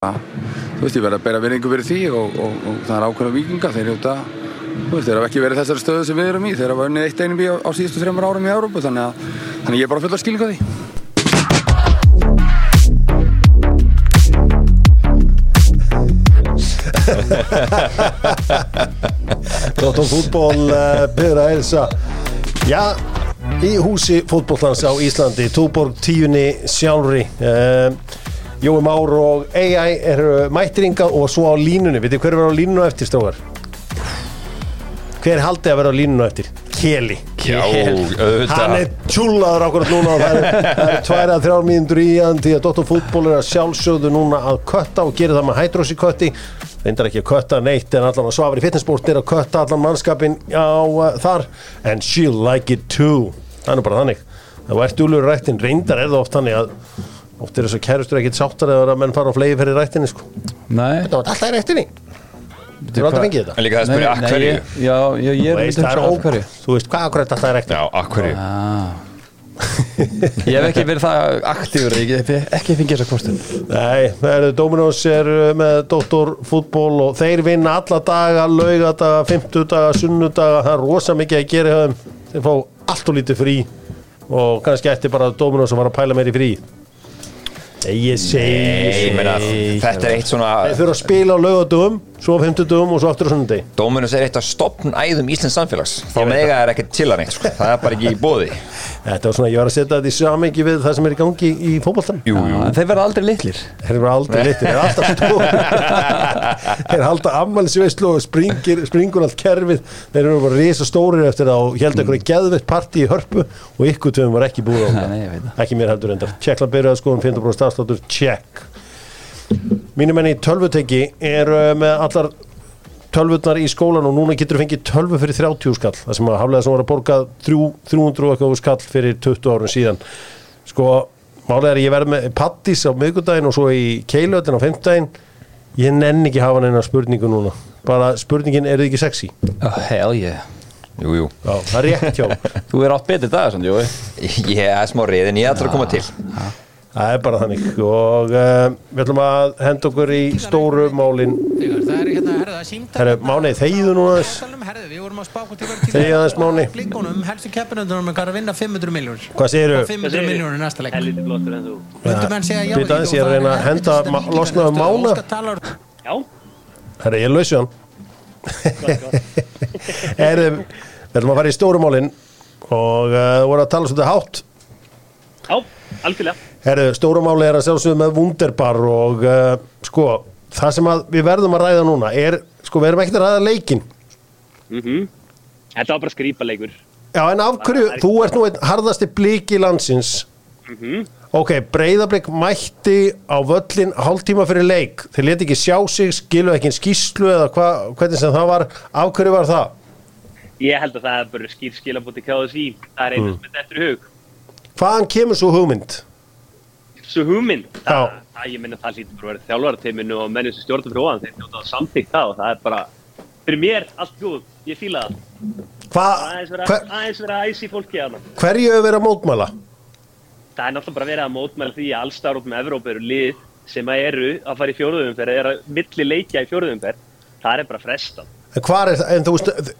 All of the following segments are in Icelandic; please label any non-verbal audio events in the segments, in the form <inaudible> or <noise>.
þú veist, ég verði að bera vinningu fyrir því og, og, og það er ákveðna vikinga þeir eru þetta Þú veist, þeir hafa ekki verið þessari stöðu sem við erum í, þeir hafa unnið eitt einum á, á síðustu þreymur árum í Európu, þannig að þannig ég er bara full að skilja því. Dóttar fútból byrra að elsa Já, í húsi fútbóltans á Íslandi Túborg tíunni sjálfri uh, Jói Már og AI eru mættiringa og svo á línunni. Vitið hver verður á línunni á eftir strókar? Hver haldið að vera á línunni á eftir? Keli. Já, Hann auðvitað. Er tjúlaður ákveðat núna. Og það er, það er tværa þrjár mínútur í hann því að Dóttar fútból er að sjálfsögðu núna að kötta og gera það með hætrósi kötti. Reyndar ekki að kötta neitt en allan að svafri fitnessport er að kötta allan mannskapin á uh, þar. And she'll like it too. Það er nú bara þannig. Það var dúlur rættin, reyndar er það oft þannig að oft er þess að kærustur ekkit sáttar eða að menn fara á flegi fyrir rættinni sko. Nei, þetta var alltaf í rættinni þú er alltaf fengið þetta. En líka það spyrir akkverju Já, já, ég er myndið er um ókværi hverju. Þú veist hvað akkurat alltaf í rættinni Já, akkverju ah. Ég hef ekki verið það aktífur Ég hef ekki fengið þessa kostun Nei, það eru Dominos er uh, með doktorfútból og þeir vinna alla daga, laugadaga, fimmtudaga, sunnudaga, það er rosa mikið að gera hjá þeim. Þeir fá allt og lítið frí og kannski eftir bara Dominos að fara að pæla meir í frí. Ég segi, þetta er eitt svona þeir þurfa að spila á laugadögum, svo á fimmtudögum og svo aftur á sunnudegi. Dóminus er eitt af stopnæðum Íslands samfélags. Þá mega er ekkert til hann eitt sko. Það er bara ekki í bóði <laughs> Þetta var svona, ég var að setja þetta í samengi við það sem er í gangi í En þeir verða aldrei litlir. Þeir eru aldrei litir, þeir eru alltaf <laughs> stór <laughs> Þeir halda ammælisveislu og springir, springur allt kerfið. Þeir eru bara risa stórir eftir það og held eitthvað geðveitt partí í hörpu og ykkur töfum var ekki búið á það. Ekki mér heldur endar Tjekkland byrjaði skoðum 15% stafsláttur, tjekk Mínum menni tölvuteki er með allar tölvurnar í skólan og núna getur þú fengið tölvu fyrir 30 skall. Það sem að haflega sem var að borga 3, 300 og eitthvað skall fyrir 20 árum síðan. Sko, málega er ég verð með pattis á miðgudaginn og svo í keilöðin á 15 ég nenn ekki hafa neina spurningu núna. Bara spurningin, er þið ekki sexy? oh, Hell yeah. Jú, jú. Já, það er rétt hjá. <laughs> Þú er átt betri dag, sann, Jói. Ég er smá reyðin, ég ætla að koma til það er bara þannig. Og uh, við ætlum að henda okkur í stóru málin. Það er hérna, Herru, Máni, þegiðu núna aðeins. Herðu, við vorum að spá hvort þið verður til Þegið aðeins, Máni. Blikunum, helstu keppinundunum er að vinna 500 miljónir hvað segirðu? 500 miljónir næsta leik. Helviti flottur en þú. Myndu menn segja já Býta aðeins, ég er að reyna að henda ma- losna um Mána. Já, Herra, ég lausi hann. <laughs> Herru, við ætlum að fara í stóru málin. Og uh, voru að tala svolítið hátt. Já, algjörlega Herru, stóru máli er að sjálfsögðu með Wunderbar og uh, sko, það sem við verðum að ræða núna er, sko, við erum ekkert að ræða leikin Þetta var bara skrýpaleikur Já, en af hverju, þú ert nú einn harðasti blík í landsins Ok, breyðablík mætti á völlin hálftíma fyrir leik. Þeir leti ekki sjá sig, skilu ekki en skýslu eða hva, hvernig sem það var. Af hverju var það? Ég held að það er bara skýr skilabóti KSI Það er einu sem er eftir hug. Hvaðan kemur svo hugmynd? Svo hugmynd, það, það ég minna það hlýtur bara að vera þjálfarateiminu og mennum sem stjórnum fyrir ofan þeir hljóta að samþykkt það og það er bara fyrir mér allt góð, ég fíla það. Hva, aðeins vera, hver, aðeins vera æs í fólki að hverju hefur verið að mótmæla? það er náttúrulega bara verið að mótmæla því að allstar út með Evrópa eru lið sem að eru að fara í fjóruðumferð eða að milli leikja í fjóruðumferð það er bara frestað. En er en þú veist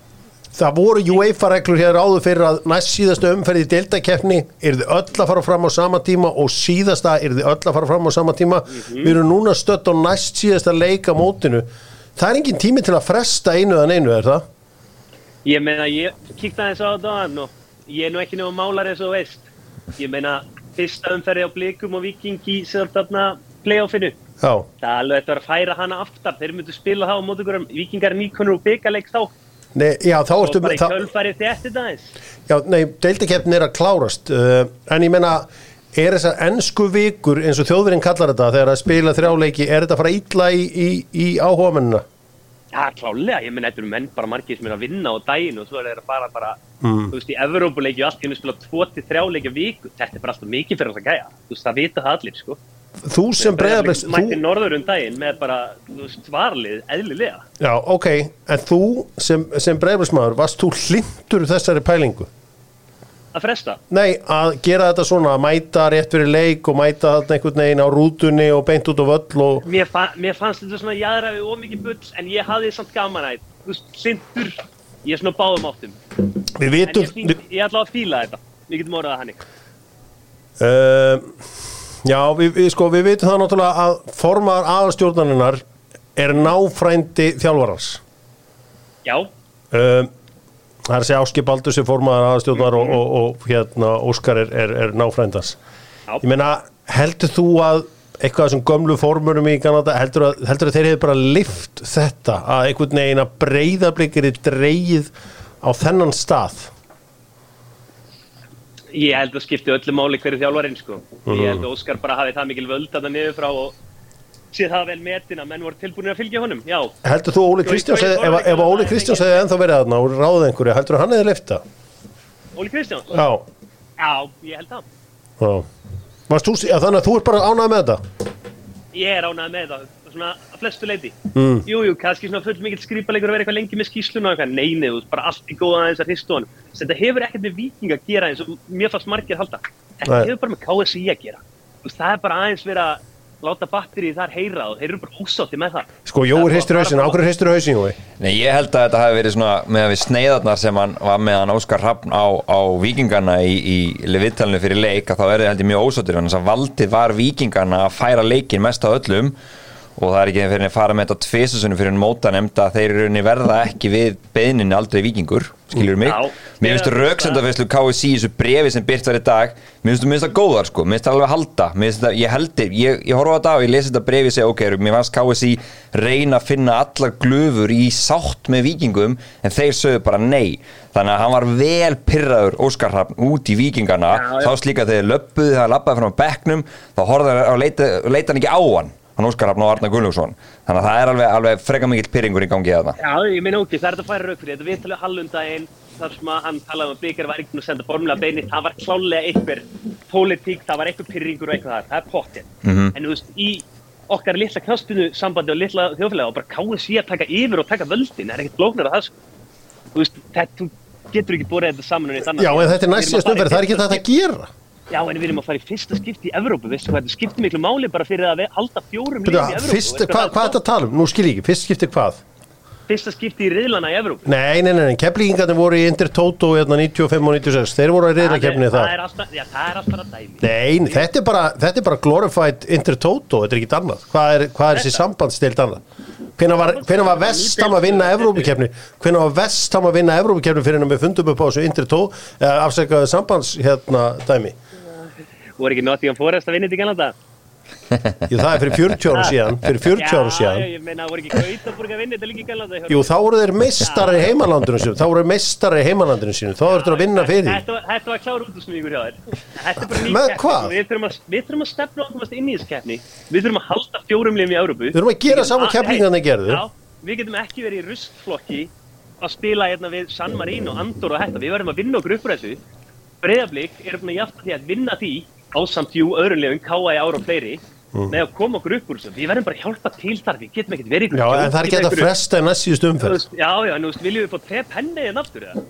það voru UEFA-reglur hér áður fyrir að næst síðasta umferð í deltakeppni er þið öll að fara fram á sama tíma og síðasta er þið öll að fara fram á sama tíma. Við erum núna stött á næst síðasta leika mótinu. Það er engin tími til að fresta einu eða einu, er það? Ég meina, ég kíkti aðeins á þetta og ég er nú ekki nefnum málar eins og þú veist. Ég meina, fyrsta umferði á blikum og vikingi sem þarna playoffinu. Já, það er alveg þetta að færa hana aftar. Þeir myndu spila það þá nei, já þá og ertu bara í það, kjölfari þetta þetta aðeins Já, nei, deildakeppnin er að klárast uh, en ég menna er þessar ennsku vikur eins og þjóðverinn kallar þetta þegar að spila þrjáleiki, er þetta að fara illa í, í, í áhugamennina? Já, klálega, ég meina, þetta eru menn bara margir sem er að vinna á daginn og svo er þeir að fara bara, Mm. þú veist, í Evrópuleiki og allt, ég spila 2-3 leiki viku, þetta er bara alltaf mikið fyrir þess að gæja, þú veist, það vita það allir, sko. Þú sem breyðabliks Mætti þú, norður um daginn með bara, þú veist, varlið, eðlilega. Já, ok, en þú sem, sem breyðabliksmaður varst þú hlindur þessari pælingu? að fresta. Nei, að gera þetta svona, að mæta rétt fyrir leik og mæta þarna einhvern veginn á rútunni og beint út á völl og Mér, fa mér fannst þetta svona jaðra við ómikið bull en ég hafði samt gaman að þetta. Þú hlindur, ég er svona báðum áttum. við vitum ég, ég ætla að fíla þetta. Við getum orðað hannig. uh, Já, við, við, sko, við vitum það náttúrulega að formaðar aðalstjórnarinnar er náfrændi þjálfarans Já, uh, Það er að segja Áski Baldur sem formaðar aðalstjórnar og, og, og hérna Óskar er, er, er náfrændans Já. Ég meina, heldur þú að eitthvað þessum gömlu formurum í Kanada heldur að, heldur að þeir hefur bara lift þetta að einhvern veginn að breyðablikir er dreigið á þennan stað ég held að skipti öllu máli hverju þjálfarinn sko. Mhm. Ég held að Óskar bara hafi það mikil völd að það niður frá og sé það vel metin að menn voru tilbúinir að fylgja honum. Já, Heldur þú Óli Kristjáns, ef, Óli Kristjáns hefði ennþá verið þarna og ráðið einhverju, heldur þú hann hefði lifta? Óli Kristjáns. Já, Já, ég held það. já. Varst þú, þannig að þú ert bara ánægð með þetta? Ég er ánægð með það, svona að flestu leiti. Mm. Jú, jú, kannski svona full mikill skrýpalegur að vera eitthvað lengi með skýsluna og eitthvað, nei, veist, bara allt í góða aðeins að hristu honum. Sem Þetta hefur ekkert með viking að gera eins og mér fannst margir halda. Þetta Nei. hefur bara með KSI að gera. Veist, það er bara aðeins verið að láta batterið þar heyra og þeir eru bara ósátti með það. Sko, Jói er hristir bara- hausin, ákveður hristir hausin, Jói? Nei, ég held að þetta hafi verið svona með að við sneiðarnar sem hann var með hann Óskar Hrafn á, á vikingana í, í viðtalinu fyrir leik að þá er ég mjög ósáttir þannig að valdið var vikingana að færa leikin mest á öllum og það er ekki fyrir að fara með þetta tvisasunum fyrir en móta nefnda að þeir eru í rauninni verða ekki við beðninni aldrei vikingur, skilur mig? Já. Mér finnst rauksendafæslu KSI í þessu brefi sem byrt var í dag Mér finnst það góðar sko, mér finnst það alveg að halda. Finnst það, ég heldir, ég, ég horfa á þetta og ég lesi þetta brefi og segja ok, mér fannst KSI reyna að finna allar glöfur í sátt með vikingum en þeir sögðu bara nei. Þannig að hann var vel pyrraður Óskar Hrafn út í vikingana Já, já. Þá slíka þegar löppuði, það lappaði frá bekknum þá horfði hann og leita, leita hann ekki á hann hann Óskar Hrafn og Arnar Gunnlaugsson Þannig að það er alveg, alveg freka mikill pyrringur í gangi að það Já, ég meina ok, það er þetta að færa rauk fyrir þetta við talum hallundaginn þar sem að hann talaði um að Blikar var einhvern að senda formulega beini það var klálega einhver pólitík, það var einhver pyrringur og eitthvað þar, það er pottin Mhm. en þú veist, í okkar litla knastinu sambandi og litla þjóðfélag og bara KSI að taka yfir og taka völdin, það er ekkert blóknar að það sko. þú veist, þetta, þú getur ekki borðið þetta saman og neitt annað. Já, en þetta er næst síðast umferð, það er ekki þetta að gera. Já, en við erum að fara í fyrsta skipti í Evrópu, veistu hvað, þetta skiptir miklu máli bara fyrir að halda fjórum liðum í Evrópu. Fyrst, veistu hvað, er þetta að tala um? Nú skil ég ekki, fyrst skiptir hvað? Fyrsta skipti í riðlana í Evrópu. Nei, nei, nei, nei. keflíkingarnir voru í Inter Toto hérna 95 og 96, þeir voru að reyða kefni það. það. er alltaf, já, það er alltaf að dæmi. Nei, nei, þetta er bara, þetta er bara glorified Inter Toto, þetta er ekkit annað. Hvað er, hvað er þessi sambandstild annað? Hvenær var, Vestam að vinna Evrópukefni? Hvenær var Vestam að vinna Evrópukefni fyrir en við fundum upp á þessu Inter Toto, eða afsakaðu sambands hérna? Voru ekki Nottingham Forest að vinna þetta í Kanada? Jú, það er fyrir 40 ára síðan, fyrir 40 ára Já, síðan. ég meina, voru ekki Gautaborg að vinna þetta líka í Kanada? Jú, þá voru þeir meistari í heimalandinu sínu, þá voru þeir meistari í heimalandinu sínu, þá voru þeir að vinna fyrir. Þetta var, klár útúsmíkur hjá þér. Þetta er bara ný Með keppni. Við þurfum að, stefna okkur inn í þessu keppni. Við þurfum að halda fjórum liðum í Európu. Við þurfum að gera sama Hey, keppningarnir gerðu. Já, við getum í að hérna og að að að ásamt jú öðrum liðum, K.A. Ára og fleiri með að koma okkur upp úr þessu. Við verðum bara að hjálpa til þar. Við getum ekkert verið í Já, en það er ekki að fresta í næst síðust Þú umferð. Já, já, en þú veist, viljum við fá tre penni en aftur eða?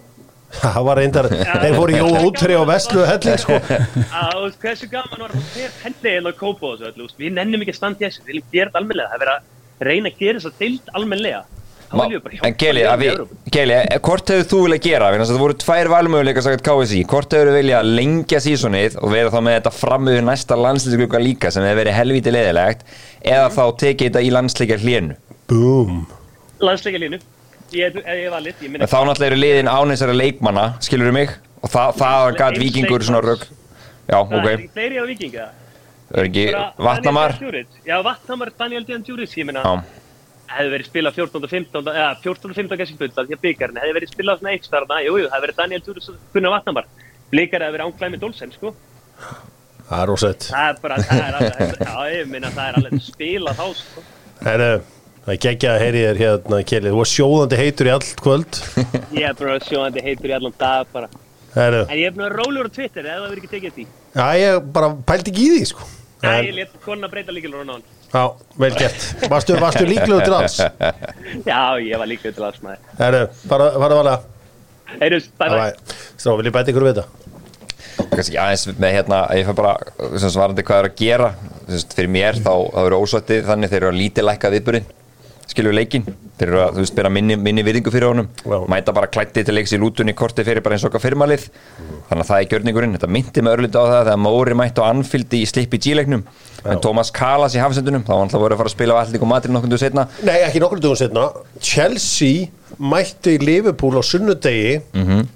Það var reyndar, þeir fóru í ótri og veslu helling, sko. <laughs> að hversu gaman var að fá hver penni en að kópa og þessu við nennum ekki að standa í þessu, við viljum gera þetta almennilega, það er verið að reyna að gera þess að deild almennilega hjálpa En Evrópu. Keli, eh, hvort hefur þú viljað gera? Þess að Það voru tvær valmöguleika sagt KSI Hvort hefur þú viljað lengja sísonið og vera þá með þetta framöðu næsta landslýsglugga líka sem hefur verið helviti leðilegt eða þá tekið þetta í landsleikja hlénu? Búm. landsleika línu, ég hef valið ég En minna, þá náttúrulega eru liðin ánæsara leikmanna skilur mig? Og það, það gat Eins vikingur svona rögg Já, það er ok, fleiri á vikinga það er ekki Bara Vatnamar hefði verið spilað 14. og 15. eða 14. og 15. kannski fulla því að byggarinn hefði verið spilað svona eitt starna, jú, jú, það hefði verið Daniel Djuric og Gunnar Vatnamar blikar hefði verið ánklæð með Dolsen, sko Það er ósett. það er bara, það er alveg, já, ég minna það er alveg spila þá, sko Herru, það er geggja að heyri þér hérna, Keli. Þú var sjóðandi heitur í allt kvöld. <laughs> Ég er bara sjóðandi heitur í allan dag bara. Herru, En ég er að vera rólegur á Twitter eða það verður ekki tekið því. já, ég bara pældi ekki í því, sko. En- ég let konuna breyta líkilur á náðan. Já, vel gert. Varstu, varstu líklegur til alls? Já, ég var líklegur til aðsmaði. Herru, fara, fara, fara. Heyrjus, bye bye. Strá, vil ég bæta ykkur við þetta? kannski aðeins með hérna ég fær bara, sem sagt, varandi hvað er að gera fyrir mér þá, þá eru ósvættið þannig þeir eru að lítið lækka viðburinn skilur leikin, þeir eru að þú veist bera minni, minni virðingu fyrir honum, Já. mæta bara klætti til leiks í lútunni korti fyrir bara eins og okkar firmalið þannig að það er gjörningurinn, þetta myndi með örlítið á það þegar Móri mætti á Anfieldi í slippi G-leiknum, en Thomas Kalas í hafsendunum, þá var hann alltaf voru að fara að spila á allir og matri nokkundu setna, Nei, ekki nokkur dugum setna Chelsea mætti Liverpool á sunnudegi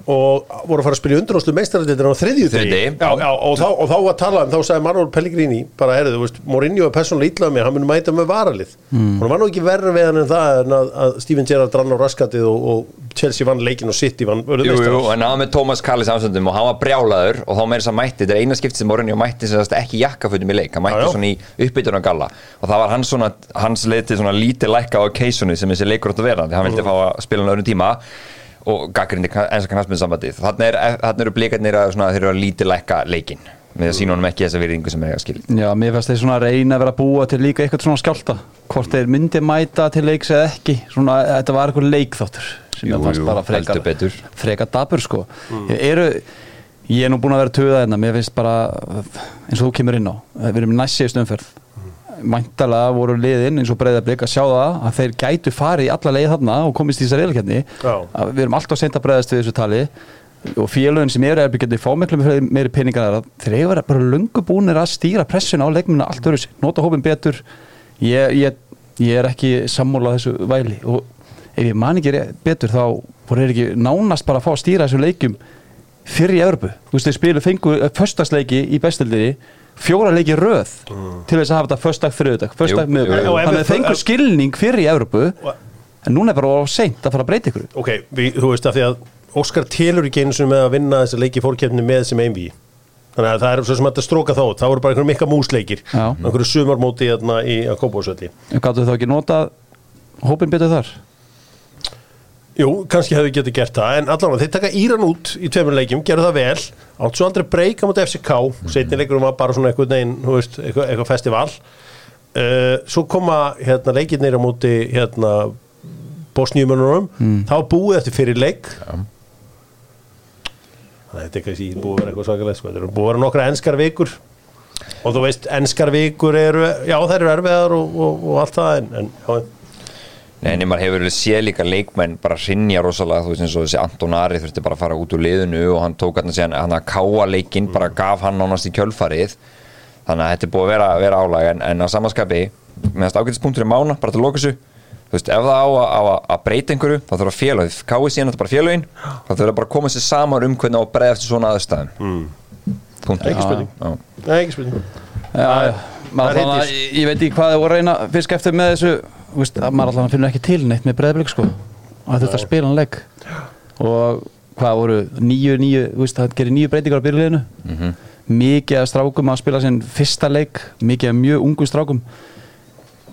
og voru að fara að spila undanáslu meistararleitir á þriðju degi. Og, þá, og þá var talað um, þá sagði Manuel Pellegrini bara, herðu, þú veist, Mourinho er persónulega ítlaðið mér hann mun mæta með varalið. Mm. hún var nú ekki verður við hann en það en að, að Steven Gerrard rann á raskatið og, og Chelsea vann leikin og City vann Jú, jú, en hann var með Thomas Kallis afsöndum og hann var brjálaður og þá meira þess að mætti, þetta er eina skipti sem Mourinho mætti sem sagt ekki jakkafötum í leik, hann mætti Já, já. svona í uppbytuna galla og það var hans svona, hans leið til svona lítið lækka á occasionið sem þessi leikur átt að vera því hann vildi fá að spila hann öðrum tíma og gaggrindi eins og kannast með sambandi þannig er, eru blikarnir að þeir eru að lítið lækka leikin með að sína honum ekki þessa virðingu sem er að skilja. Já, mér finnst þeir svona að reyna að vera að búa til líka eitthvað svona skjálta hvort þeir myndi mæta til leiks eða ekki svona, þetta var eitthvað leikþáttur sem Jú, ég fannst jú, bara frekar, betur. frekar dabur sko. Ég, eru, ég er nú búin að vera töða hérna mér finnst bara, eins og þú kemur inn á við erum næst síðust umferð. Mæntalega voru liðin eins og breyðablík að sjá það að þeir gætu farið í alla leið þarna og komist í þessar þessu og félögin sem eru erbyggjandi fá miklu meiri, peningar þeir vera bara löngu búinir að stýra pressuna á leikmuna allt sér, nota hópin betur. Ég, ég, ég er ekki sammúlað þessu væli. Og ef ég man ekki betur þá voru þeir ekki nánast bara að fá að stýra þessum leikjum fyrir í Örbu, þú veist þeir spilu fengu föstagsleiki í bestildinni fjóra leiki röð til þess að hafa þetta miðudag jú. Og ef þannig að fengu skilning fyrir í Örbu en núna er bara of seint að fara að breyta ykkur. Ok, við, þú veist að því að Óskar telur ekki einu sinni með að vinna þessa leiki fórkjöfni með sem einví þannig að það er svo sem að þetta stróka þá þá eru bara einhverjum mikka músleikir. Einhverju sumarmóti hérna í að kópásöldi Gáttu þá ekki nota hópin betur þar? Jú, kannski hefðu getið gert það. En allan þeir taka Íran út í tveimur leikjum gerðu það vel, átt svo aldrei breyka mot FCK, setni leikurum var bara svona eitthvað neginn, þú veist, eitthvað, eitthvað festival. Uh, svo koma hérna leikirnir á móti hérna bosníumönunum, þá búið eftir fyrir leik. Að þetta er kannski búið að vera eitthvað svakalegt sko. þetta eru búið að vera nokkra enskar vikur. Og þú veist, enskar vikur eru já, þær eru erfiðar og, og, og allt það en, en já, Nei, en maður hefur verið séð líka leikmenn bara hrinja rosalega, þú veist eins og þessi Anton Ari þurfti bara að fara út úr liðinu og hann tók hann að káa leikinn, bara gaf hann nánast í kjölfarið. Þannig að þetta er búið að vera, vera álag en, en á samaskapi, meðast ágætispunktur í mána, bara til þú veist, ef það á að, á að, breyta einhverju þá þurfa félög, káið síðan þetta bara félögin þá þurfa bara að koma sér saman um hvernig á að breyða eftir svona aðstæðum. Mm. Ekki spurning. Ekki spurning. Er að ég veit ekki hvað þið voru að reyna fisk eftir með þessu þú veist, að maður allan finnur ekki til neitt með breyðblik sko. Að þetta spila hann leik og hvað voru nýju, nýju, þú veist, það gerir nýju breytingar á byrjuleginu mikið af strákum að spila sinn fyrsta leik mikið af mjög ungum strákum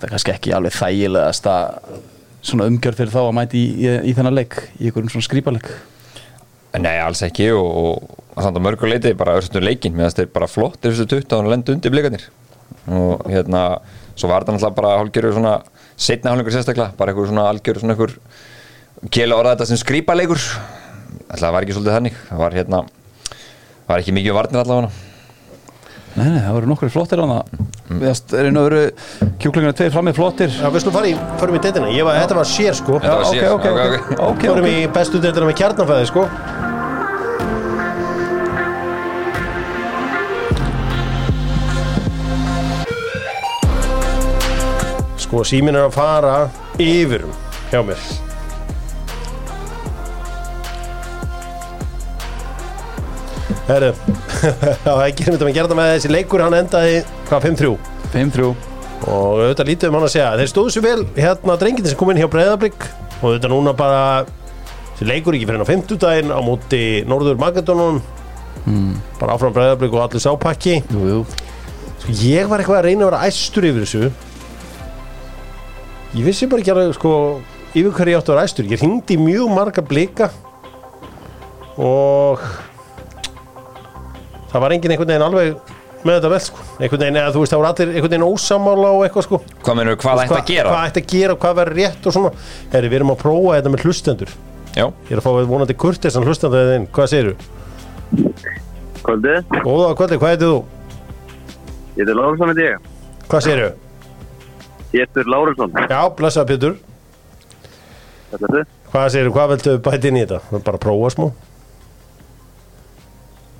það er kannski ekki alveg þægilegast að svona umgjörð fyrir þá að mæti í, í, í þennan leik í einhverjum svona skrýpaleik Nei, alls ekki og, og samt að mörguleiti bara örstundur leikinn. Meðan þetta er bara flott fyrstu 20 og hann lendi undir blikarnir. Og hérna, svo var þetta náttúrulega bara hálfgerður svona, setna hálfleikur sérstaklega bara einhver svona algjör svona einhver kela orða þetta sem skrýpaleikur alltaf var ekki svolítið þannig. Það var hérna, var ekki mikið um varnir allavega Nei, nei, það voru nokkru flottir á það Við erum að veru kjúklingarna tveir frammi flottir. Já, við slum fara í, förum í deildina? Ég var, þetta var sér sko. Þetta var ok, sér, ok, ok, ok, ok. ok, Förum ok. í bestu deildina með kjarnanfæði sko. Sko, síminn er að fara yfirum hjá mér Herru, <laughs> það er ekki þetta með gerða með þessi leikur hann endaði hvað 5-3 5-3 og auðvitað lítið um hann að segja. Þeir stóðu sér vel hérna drengindi sem kom inn hjá Breiðablík og auðvitað núna bara þessi leikur ekki fyrir hann á 50 daginn á móti Norður Magadónun bara áfram Breiðablík og allir sápakki. Jú, jú. Sko, ég var eitthvað að reyna að vera æstur yfir þessu. Ég vissi bara ekki alveg sko yfir hverju ég átti að vera æstur. Ég hringdi í mjög marga blika. Og það var engin einhvern veginn alveg með þetta vel sko einhvern veginn, eða þú veist það voru allir einhvern veginn ósamála og eitthvað sko Hvað mennur, hvað ætti að gera? hvað ætti að gera og hvað verður rétt og svona Heri, við erum að prófa þetta með hlustendur Já, ég er að fá vonandi kurtis en hlustendur inn, hvað segirðu? Kvöldið, Góða kvöldi, hvað heitir þú? ég heiti Lárusson heiti ég. Hvað segirðu? Ég heiti Lárusson. Já, blessa Pétur Þetta er. Hvað segirðu, hvað viltu bæta inn í þetta? Bara prófa smá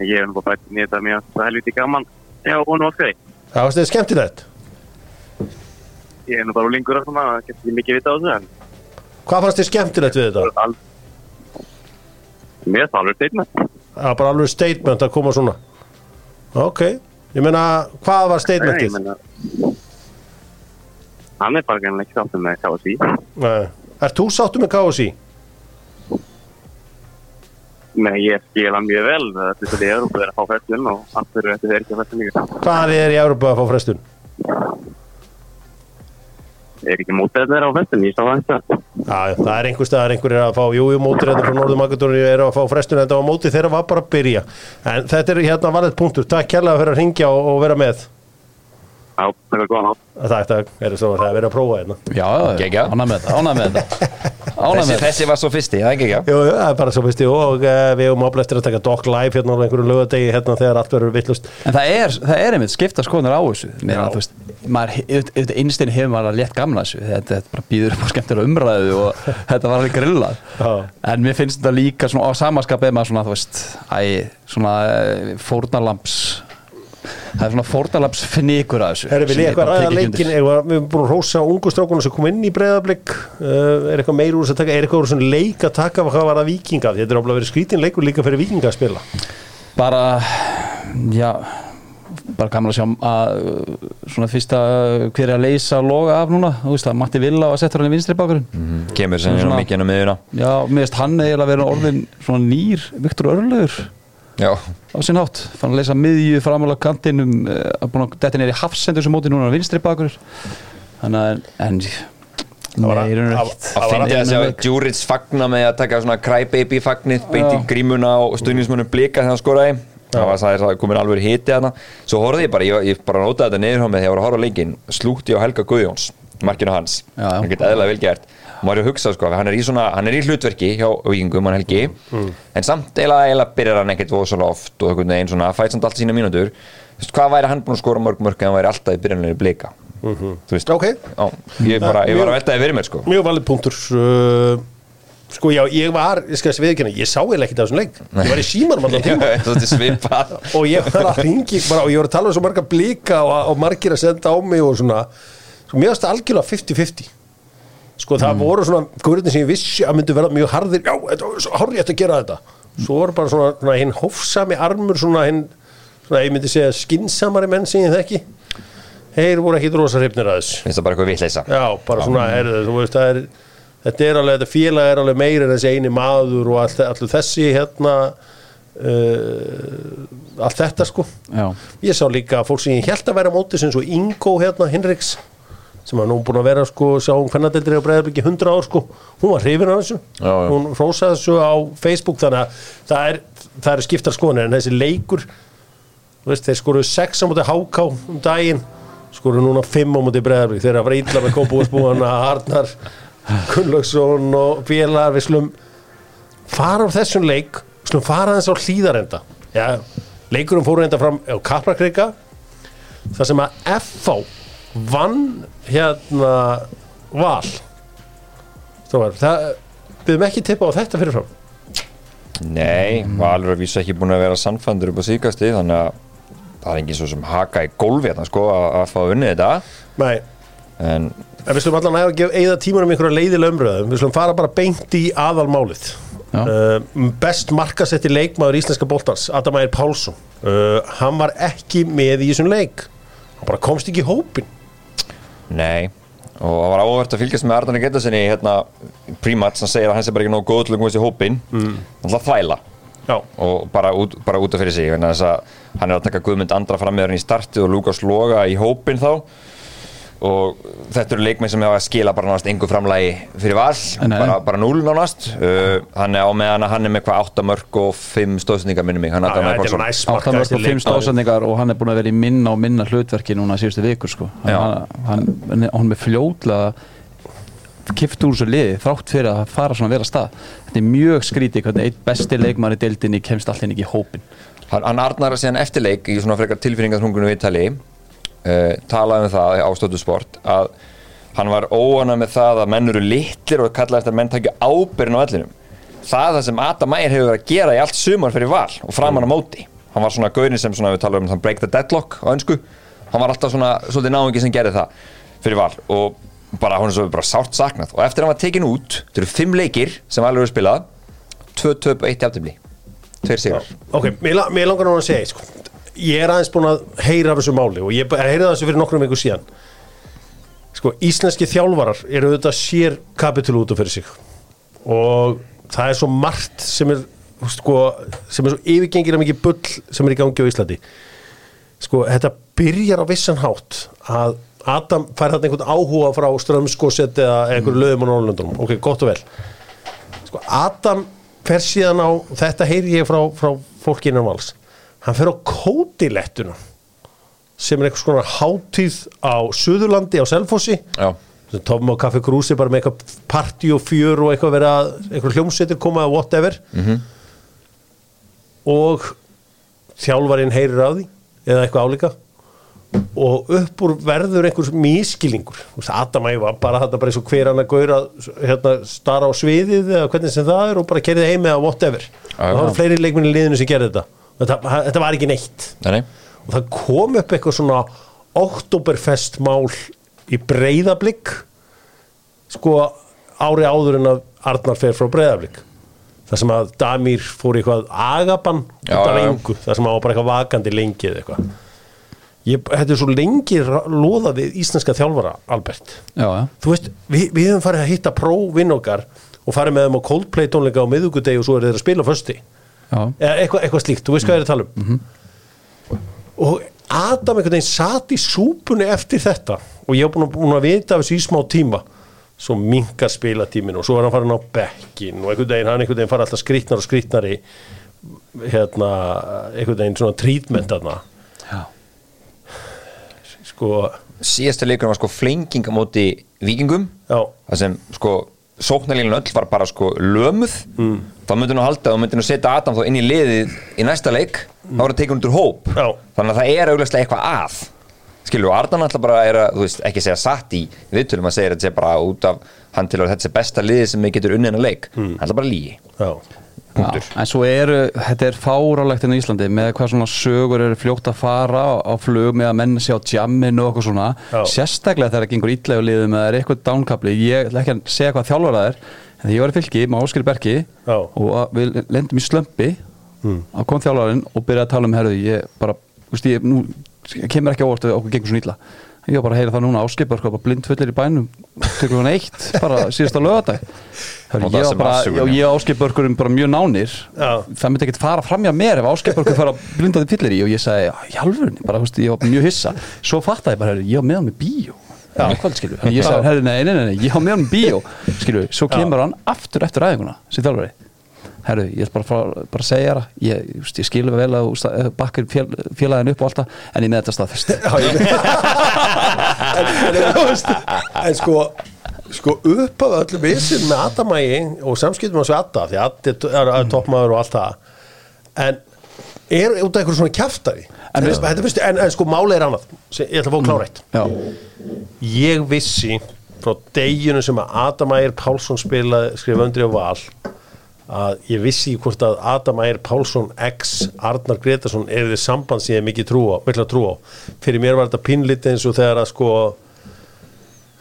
Ég hef bara bætt nýtt að mér að það er helviti gaman. Já, og nú áskæði. Það varst þið skemmtilegt Ég er nú bara úlingur og svona, það getur mikið vita á þessu, en Hvað fannst þið skemmtilegt við þetta? Mér er það alveg statement. Það var bara alveg statement að koma svona Ok, ég meina, hvað var Nei, ég statementið? meina... Hann er bara ekki sáttum með KSI. Ert þú sáttu með KSI? Nei, ég skil hann mjög vel. Þetta er Európa þeirra að fá fæstin og fyrir þetta þeir ekki að fæstin líka. Hvað er í Európa að fá frestun? Ég er ekki mútið þeirra á fæstin, ég sá það ekki. Já, það er einhver staðar einhver er að fá Jú, jú, mótir þetta frá Norður Magadóni er að fá frestun þetta var mótið þeirra var bara að byrja En þetta er hérna valið punktur Takk kærlega fyrir að ringja og, og vera með Já, það er góðan átt. Takk, takk, er það er verið að prófa hérna. Já, ánæg með þetta, ánæg með þetta <laughs> Þessi, þessi var svo fyrsti, það er ekki ekki Jú, það er bara svo fyrst og uh, við höfum áblæð eftir að taka Doc Live hérna á einhverjum lögadegi hérna þegar allt verður vittlust En það er, það er einmitt skipta skoðunar á þessu. Meina, þú veist, maður, auðvitað innstinn hefur maður að létt gamla þessu. Þetta, þetta bara býður upp á skemmtilega umræðu og <laughs> þetta var alveg grillað. Já. en mér finnst þetta líka svona á samaskapið maður svona, þú veist, æ, svona eh, fórnarlamps það er svona fórnarlamps fnikur að þessu sem ég eitthvað bara ræða leikin við erum búin að rósa ungu strákunum sem kom inn í breyðablík uh, er eitthvað meir úr þess að taka, er eitthvað úr svona leik að taka hvað var að vikinga, þetta er ofla verið skrítin leikur líka fyrir vikinga að spila. Bara já bara gaman að sjá að svona fyrsta hver er að leysa loga af núna, þú veist að Matti Villa var settur hann í vinstri bakurinn Kemur sem Svona- mikið á miðuna já, mér veist hann eiginlega verið orðin svona nýr Viktor Örlaugur Já, á sinn hátt, fann að leysa miðju framála kantinum, búin að þetta er í hafsendur sem móti núna á vinstri bakur þannig að en var að- það- ekkert. að að. Djuric fagna með að taka svona crybaby fagnið beint í Já. grímuna og stuðnismunum blika þegar hann skoraði það var það er komin alveg hiti þarna svo horfði ég bara, ég, ég bara notaði þetta niður hjá mig þegar ég var að horfa á leikinn, slútti á Helga Guðjóns markinu hans, Já, já. hann geti eðla vel gert og maður er að hugsa sko, hann er í svona hann er í hlutverki hjá vikingum, hann Helgi. En samt eiginlega, eiginlega byrjar hann ekkert voðsala oft og einhvern veginn svona, fæt samt allt sína mínútur. Þú veist, hvað væri hann búin að skora mörg mörg en hann væri alltaf í byrjanlega blika? Þú veist, Ok, á, ég bara, ég var að veltaði fyrir mér sko. mjög valið punktur. Uh, sko já, ég var, ég skal þessi viðkynna ég sá eða ekkert af þessum leik, ég var í símanum allan <laughs> tíma og ég var að ringi bara, og ég var að tala um svo marga blika og, og margir að senda á mig og svona. Sko, mér varst það algjörlega 50-50 sko það voru svona guðurinn sem ég vissi að myndu verða mjög harðir. Já, þetta var svo harðið að gera þetta. Svo voru bara svona, svona hinn hófsami armur svona hinn, svona ég myndi segja skinsamari menn sem ég þekki. Þeir voru ekki rosa hrifnir að þessu. Finnst það bara eitthvað vitleisa Já, bara svona, heyrðu, þú veist, það er þetta er alveg, þetta félag er alveg meira en þessi eini maður og allt, allt þessi hérna uh, allt þetta sko. Já. ég sá líka fólk sem ég held að vera á móti sem svo Ingo hérna, Hinriks sem var nú búin að vera sko, sá hún hvernadeldri á Breiðarbyggi 100 ár sko, hún var hrifin af þessu. Já, já. hún rósaði þessu á Facebook þannig að það er, það er skiptar skoðanir en þessi leikur veist, þeir skoruðu 6 á móti HK um daginn skoruðu núna 5 á móti Breiðarbygg þeir að vera illa með kópúðsbúana <laughs> Arnar Gunnlaugsson og félagar við slum fara á þessum leik slum fara þess á hlýðarenda leikurum fóru enda fram á Kaplakrika þar sem að FH vann hérna val. Stofar, það við höfum ekki tippa á þetta fyrirfram. Nei, Valur er vísu ekki búin að vera sannfandur upp á síkasti þannig að það er engin svo sem haka í gólfi hérna sko að, að fá unnið þetta. Nei, en en við slum allan að gefa eða tímanum einhverja leiðilega umröðum við slum fara bara beint í aðalmálið. Já. uh, best markasetti leikmaður íslenska boltans Adam Ægir Pálsson. Uh, hann var ekki með í þessum leik. Hann bara komst ekki í hópin nei. Og það var áhvert að fylgjast með Arnari Getasinni hérna prímat sem segir að hann sé bara ekki nógu góð til að komast í hópin mm. alltaf þvæla. Já, og bara út, bara út af fyrir sig hann er að taka Guðmund Andra fram með hann í starti og Lukas Loga í hópin þá og þetta eru leikmenn sem hefa að skila bara nánast engu framlægi fyrir val. Nei, bara, bara núl nánast. Uh, hann er á meðan að hann er með hvað 8 mörg og 5 stóðsendingar minnum hann næst Áttan markaðasti og fimm leikmaður. stóðsendingar og hann er búin að vera í minna og minna hlutverki núna síðustu vikur sko. Hann, hann, hann, hann er með fljótlega kipt úr þessu liði þrátt fyrir að fara svona að stað. Þetta er mjög skrítið hvernig eitt besti leikmann í deildinni kemst alltaf ekki í hópin hann, hann Arnar síðan eftirleik í svona frekar tilfinningarþungunum viðtali uh, talaði um það á stóttu sport að hann var óana með það að menn eru litlir og kallaði eftir að menn takja ábyrgin á ellinum það er það sem Adam Meyer hefur verið að gera í allt sumar fyrir val og framan á móti. Hann var svona gaurin sem svona, við talaðum um break the deadlock á önsku hann var alltaf svona svolítið náingi sem gerði það fyrir val og bara hún er svo bara sárt saknað. Og eftir að hann var tekin út þetta eru fimm leikir sem alveg eru spilað tvö töp og eitt jafntefli. Tveir sigur Ok, mér, la- mér langar nú að segja sko. Ég er aðeins búin að heyra af þessu máli og ég heyrði þessu fyrir nokkrum viku síðan. Sko, íslenski þjálfarar eru auðvitað sér kapitul út af fyrir sig. Og það er svo margt sem er sko, sem er svo yfirgengir að mikið bull sem er í gangi á Íslandi. Sko, þetta byrjar á vissan hátt að Adam fær þetta einhvern áhuga frá strömskoset eða einhverju löðum á Norrlöndunum ok, gott og vel. Sko, Adam fer síðan á þetta heyri ég frá, frá fólki innan vals hann fer á kótilettuna sem er eitthvað svona hátíð á Suðurlandi á Selfossi. Já, sem tófum á Kaffi Krúsi bara með eitthvað partí og fjör og eitthvað vera eitthvað hljómsveitir koma eða whatever. Og þjálfarinn heyrir af því eða eitthvað álíka. Og upp úr verður einhvers mískilningur Þú veist, Adam Æva bara þetta bara eins og hver hann að gauðra hérna, stara á sviðið eða hvernig sem það er og bara kerið heim eða whatever. Og það voru fleiri leikminni liðinu sem gerði þetta þetta, þetta var ekki neitt. Nei, nei. Og það kom upp eitthvað svona Oktoberfest mál í breyðablík sko ári áður en að Arnar fer frá breyðablík það sem að Damir fór í eitthvað agabann Já, út af já, já. engu, það sem að var bara eitthvað vakandi lengi eða eitthvað. Ég, þetta er svo lengi loðað við íslenska þjálfara Albert, Já, já. Þú veist við, við hefum farið að hitta próvinn okkar og farið með þeim á Coldplay tónleika á miðugudegi og svo er þeir að spila Já, eða eitthvað, eitthvað slíkt, þú veist hvað ég er að tala um. Og Adam einhvern veginn satt í súpunni eftir þetta. Og ég hef búin að, búin að vita af þessu í smá tíma. Svo minkar spilatímin og svo er hann farin á bekkin og einhvern veginn, hann einhvern veginn fara alltaf skrýtnar og skrýtnari hérna, einhvern veginn svona trítment þarna. Sko, síðasta leikur var sko flenging á móti vikingum það sem sko sóknarlínan öll var bara sko lömuð mm. þá myndi nú halda og myndi nú setja Adam þá inn í liðið í næsta leik þá var það tekið undir hóp Já. þannig að það er augljóslega eitthvað að skilju og Ardan alltaf bara er að þú veist ekki segja satt í viðtölum að segja að þetta sé bara út af hann til að þetta sé besta liðið sem við getur unnið en að leik. Mm. hann er bara lígi já. En svo eru, þetta er fárálegt inn í Íslandi með hvað svona sögur eru fljótt að fara á, á flug með að menn sé á jamminu og eitthvað svona. Já. sérstaklega þegar það gengur ítlægu liðum eða er eitthvað dánkapli, ég ætla ekki að segja hvað þjálfur það er en þegar ég var í fylki með Áskir Berki Já. og við lendum í slömpi á kom þjálfarinn og byrjaði að tala um herðu, ég bara, þú veist ég nú kemur ekki á að okkur gengur svona illa. Ég var bara að heyra það núna var bara blindfullir í bænum. Tekur hann eitt, bara síðasta lögadag Og ég var bara, já, já. mjög nánir. Já. það myndi ekkert fara fram hjá mér ef Áskir Börgur fara blindaði fyllir í og ég sagði, í alvörunni, bara, veist, ég var mjög hissa. Svo fattaði ég bara, ég var með hann með bíó. Já, hvað skilju, ég sagði, nei, nei, nei, nei, ég var með hann með bíó. Skilju, svo kemur hann aftur eftir æfinguna sem þjálfari herru, ég er bara, bara, bara að segja það ég, just, ég skilur vel að sta- bakkar fél, félagin upp og allt það en ég með þetta staðfest en, en, en sko sko upp af öllum vissin með Adamægi og samskiptum við Adda því Addi er, er toppmaður og allt það en er út af einhverjum svona kjaftaði en, en, en, en sko máli er annað. Ég ætla að fá klárætt. Já, ég vissi frá deginu sem að Adam Ægir Pálsson spilaði skrifa undri á val að ég vissi hvort að Adam Ægir Pálsson ex Arnar Gretarsson er þið samband sem ég hef mikið trú á, mikla trú á. Fyrir mér var þetta pínlítið eins og þegar að sko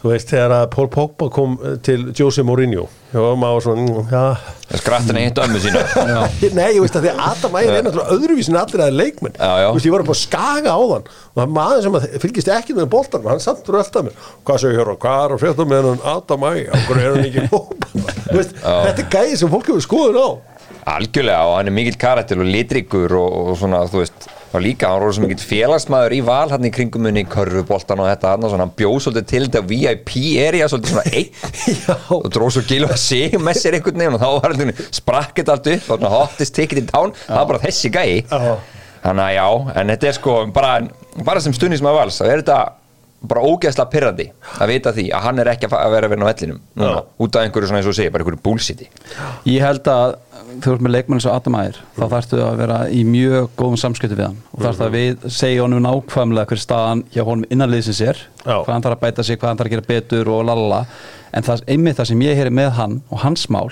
þú veist þegar að Paul Pogba kom eh, til Jose Mourinho og maður var svona, mm, já. Skrattin eitt ömmu sína. <laughs> Nei, ég veist að því að Adam Ægir er náttúrulega öðruvísin allir að leikmenn. Þú veist, ég var upp á skaga á þann og það maður sem að fylgist ekki með boltanum hann samt fyrir alltaf mér hvað segir hér og hvað er að frétta með hann Adam Ægir okkur er hann ekki hópa <laughs> Þú veist, þetta er gæði sem fólk hefur skoðun á. Algjörlega og hann er mikill karakter og litrikur og, og svona þú veist og líka hann var svo mikill félagsmaður í val hann í kringum munni, körfuboltan og þetta hann, hann bjóð svolítið til þetta VIP area svolítið svona <laughs> Já. og dróð svo gilva sig með sér einhvern veginn og þá var hann sprakkið allt upp og hottist ticket in town, það var bara þessi gæi. Þannig að já, en þetta er sko bara, bara sem stundin sem að vals þá er þetta bara ógeðslega pyrrandi að vita því að hann er ekki að vera að vera á vellinum núna, út af einhverju svona eins og segja, bara einhverju bullshiti. Ég held að þú ert með leikmann eins og Adam Ægir þá þarftu að vera í mjög góðum samskipti við hann. Og þarftu að við segja honum nákvæmlega hver staðan hjá honum innanliðsins er hvað hann þarf að bæta sig, hvað hann þarf að gera betur og lalala en það, einmitt það sem ég heyri með hann og hans mál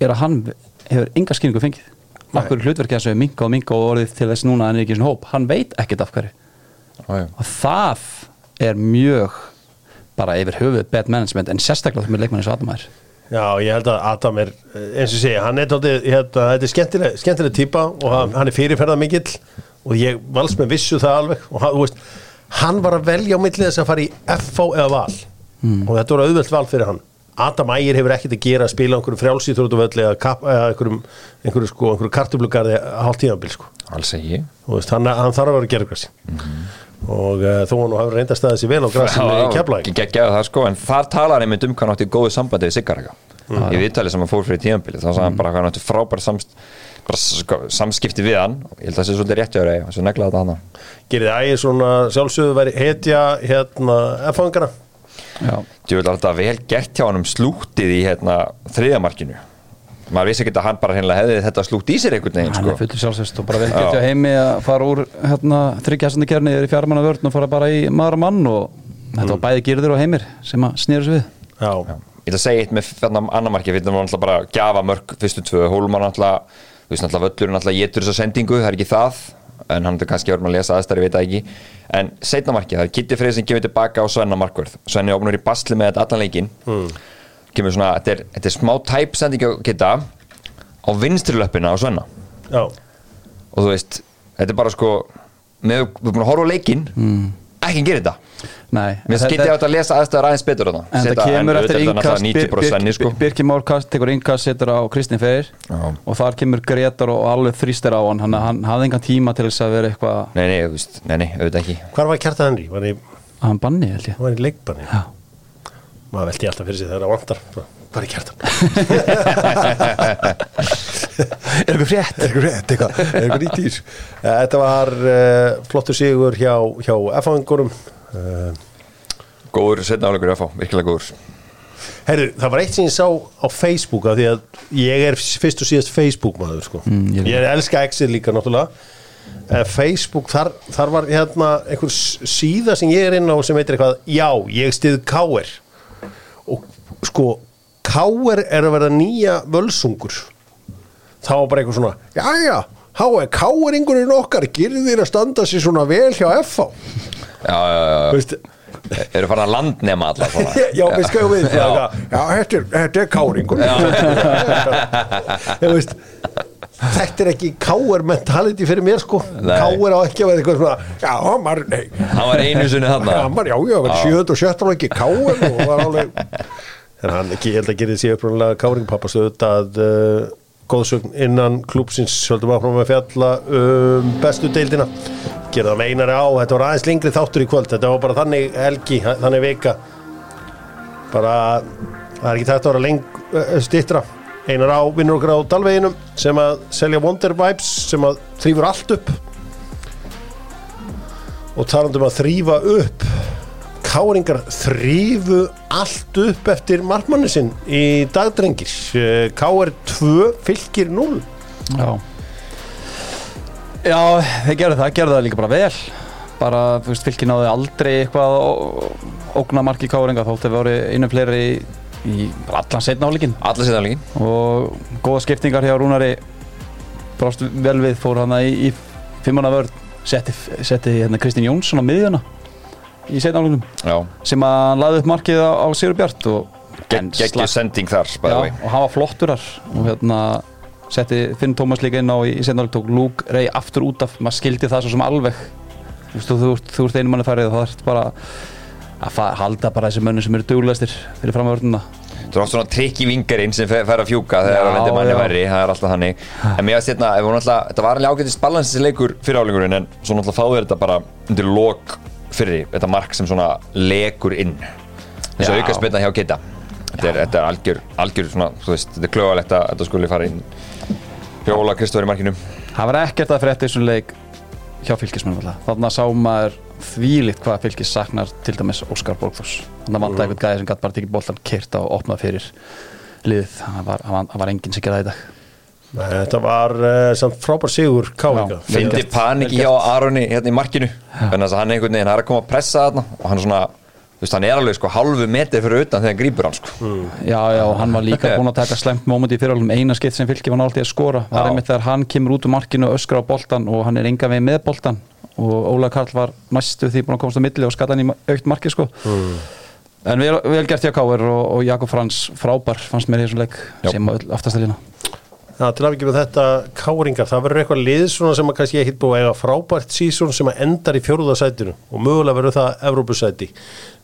er að hann hefur enga skýringu fengið. Akkur hlutverkið hans hefur minka og minka og orðið til þess núna hann er ekki svona hóp. Hann veit ekkert af hverju. Já. og það er mjög bara yfir höfuð bad management en sérstaklega með leikmann eins og Adam Ægir Já, ég held að Adam er, eh, eins og ég segi, hann er tóttið, hérna, þetta er skemmtileg, skemmtileg típa og hann, hann er fyrirferða mikill og ég vals með vissu það alveg og hann, veist, hann var að velja á millið þess að fara í FH eða val og þetta voru auðvelt val fyrir hann. Adam Ægir hefur ekkert að gera að spila einhverju frjálsýþrótuvöldi eða, einhverjum, einhverju, sko, einhverju kartublugarði hálft tímabil, sko. alls ekki Þú veist, hann, þarf að vera gerðgrassi og uh, þó hann nú hefur reynda staðið sér vel á grassinu í keflæk. það sko, en þar talar einmitt um hvað hann átti góðu sambandi við Siggaraka í viðtali sem hann fór fyrir tíðanbili þá sagði hann bara hvað hann átti frábær samst, bara, sko, samskipti við hann. Ég held að það sé svolítið rétt hjá þér svo neglaði þetta hann Gerði Ægir svona sjálfsögðu væri hetja hérna Ég vil að þetta vel gert hjá hann um slútið í hérna, þriðamarkinu maður vissi ekki að hann bara hreinlega hefði þetta slútt í sér einhvern veginn hann sko. er fullur sjálfsvist og bara vel Já. gett hjá heimi að fara úr hérna, þryggjastandi kjarni yfir í fjármanna vörn og fara bara í maður og mann og þetta var bæði gyrður og heimir sem að snýra sig við. Já, Ég ætla að segja eitt með þarna annar marki fyrir það var náttúrulega bara gjafa mörg fyrstu tvö. Hólman náttúrulega, þú veist náttúrulega völlurinn náttúrulega getur þessa sendingu, það er ekki það en hann er kannski verið að lesa aðstæri, ég veit það ekki. En setna marki, það er Kitty Freyr sem kemur tilbaka á Svenna markvörð, Svenni opnur í basli með þetta allan leikin kemur svona, þetta er, þetta er smá tæp sending á Kitta á vinstri löppina á Svenna já, og þú veist, þetta er bara sko með, við erum búin að horfa á leikin ekki gera þetta Nei, Mér skilti á þetta að lesa aðstæður aðeins betur þarna. En það kemur eftir auðvitað er þetta innkast náttúrulega 90% Svenni, sko. Birki Már kast, tekur innkast, setur á Kristinn Freyr Já. og þar kemur Gretar og alveg þrýstir á hann hann, hann hafði engan tíma til þess að vera eitthvað Nei, nei, þú veist, nei, nei, auðvitað ekki hvar var Kjartan Henry? Var hann í, að hann banni held ég hann var í leikbanni? Maður veldi alltaf fyrir sig þegar það vantar Hvað er Kjartan? Er eitthvað frétt? Er eitthvað rétt, eitthvað, nýtt ís Þetta var uh, flottur sigur hjá, hjá F-fangurum uh, Góður setna áleikur að fá, virkilega góður Herru, það var eitt sem ég sá á Facebook af því að ég er fyrst og síðast Facebook maður sko. Mm, ég ég, elska Excel líka náttúrulega Facebook, þar, þar var hérna einhver síða sem ég er inn á sem heitir eitthvað, já, ég stið K.R. sko K.R. er að verða nýja völsungur þá bara eitthvað svona já, já, H.R. K.R.ingurinn okkar gerði þér að standa sér svona vel hjá F.A. Já, já, já, Veist, eru farin að landnema alla svona <laughs> já, við skoðum við Já. já, já þetta, er, káringur <laughs> þetta er ekki káar mentality fyrir mér sko káar á ekki að vera eitthvað svona já, hann var, nei Hann var einu sinni já, þarna hann var, já, já, var sjöð og sjött og ekki káar og var alveg en hann ég held að gerði sér upprunalega káring pappa stöðut að uh, góðsögn innan klúpsins höldum áfram að fjalla um bestu deildina. Gera það með einari á, þetta var aðeins lengri þáttur í kvöld, þetta var bara þannig helgi þannig vika. Bara, það er ekki tægt að vera leng uh, stittra, einar á vinnur okkur á Dalveginum sem að selja Wonder Vibes sem að þrýfur allt upp. Og talandum að þrýfa upp Káringar þrýfu allt upp eftir markmanni sinn í dagdrengir Káir 2 fylgir 0 Já. Já, þeir gerðu það, gerðu það líka bara vel. Bara, þú veist, fylki náði aldrei eitthvað ó- ógna marki káringa þótt að voru einu fleiri í, í bara allan setna áleikin Alla setna áleikin og góða skiptingar hjá Rúnari. Brást vel við, fór hann í, í fimmana vörð, setti, setti hérna Kristinn Jónsson á miðjuna í Já, sem að hann laði upp markið á, á Sigur Bjart slapp- sending þar Já, og hann var flottur þar. Og hérna setti Finn Tómas líka inn á í senarleik tók Luke Ray aftur út af maður skildi það svo sem alveg. Þú þú, þú, þú ert einu manni færið og það ert bara að halda bara þessi mönnum sem eru duglegastir fyrir fram að vörnuna. Það er svona trikki vingarinn sem fer fer að fjúka þegar það lendir manni verri, það er alltaf þannig. En mér veist hérna, þetta var alveg ágætist balansins leikur fyrir álingurinn en svo náttúrulega fáður þetta bara undir lok fyrir þetta mark sem svona lekur inn. Eins og auka spilna hjá Kitta Þetta er, þetta er algjör, algjör svona, veist, þetta er klögulegt að þetta skuli fara inn. Hjá Óla Kristóður í markinu. Það var ekkert að frétta í þessum leik hjá fylgismennum alltaf þannig að sá maður þvílitt hvað fylgis saknar til dæmis Óskar Borgþórs. Þannig að vanda eitthvað gæði sem gæti bara tekið boltan kyrt og opnað fyrir liðið það var, var, var enginn sem gerði það í dag Nei, þetta var uh, samt frábær sigur Káinga Já. Fyndi paniki hjá Aroni hérna í markinu. Þannig að hann einhvern veginn, hann er að koma að pressa þarna og hann svona, þú veist, hann er alveg sko halvu metri fyrir utan þegar hann grípur hann sko. Já, já, og hann var líka <laughs> búinn að taka slemt moment í fyrirhaldum. Eina skipt sem fylki var náttúrulega að skora það er Já. einmitt þegar hann kemur út úr markinu og öskra á boltan og hann er enga veginn með boltan og Óla Karl var næstu því búinn að komast á milli og skalla hann í aukt marki sko. En vel, vel gert hjá Káir og, og Jakob Frans frábær fannst mér í þessum Já. sem öll aftastalína Já, til ekki með þetta Káringar, það verður eitthvað lið svona sem að kannski ekki búið að eiga frábært sísón sem að endar í fjórðasætinu og mögulega verður það Evrópusæti.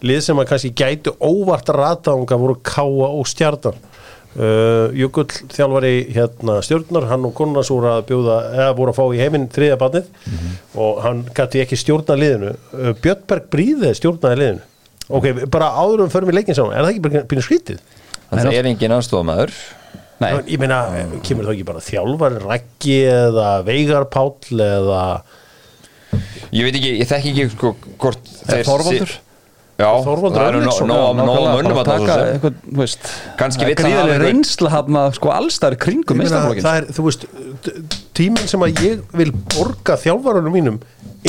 Lið sem að kannski gætu óvart rataðunga voru Káa og Stjarnan. Uh, Jökull þjálfari hérna stjórnar, hann og Gunnars voru að bjóða, eða voru að fá í heiminn þriðja barnið og hann gæti ekki stjórna liðinu. Uh, Björnberg Bríði stjórnaði liðinu. Ok, bara áður um förum í leikin saman, er það ekki að Nei, Ég meina, kemur þá ekki bara þjálfari Raggi eða Veigar Páll eða Ég veit ekki, ég þekki ekki sko hvort þeir Þorvaldur? Já, Þorvaldur það eru nóg bara að taka er vill hann gríðarlega hafa reynsla hann sko allstæður kringum það er, þú veist, tíminn sem að ég vil borga þjálfarunum mínum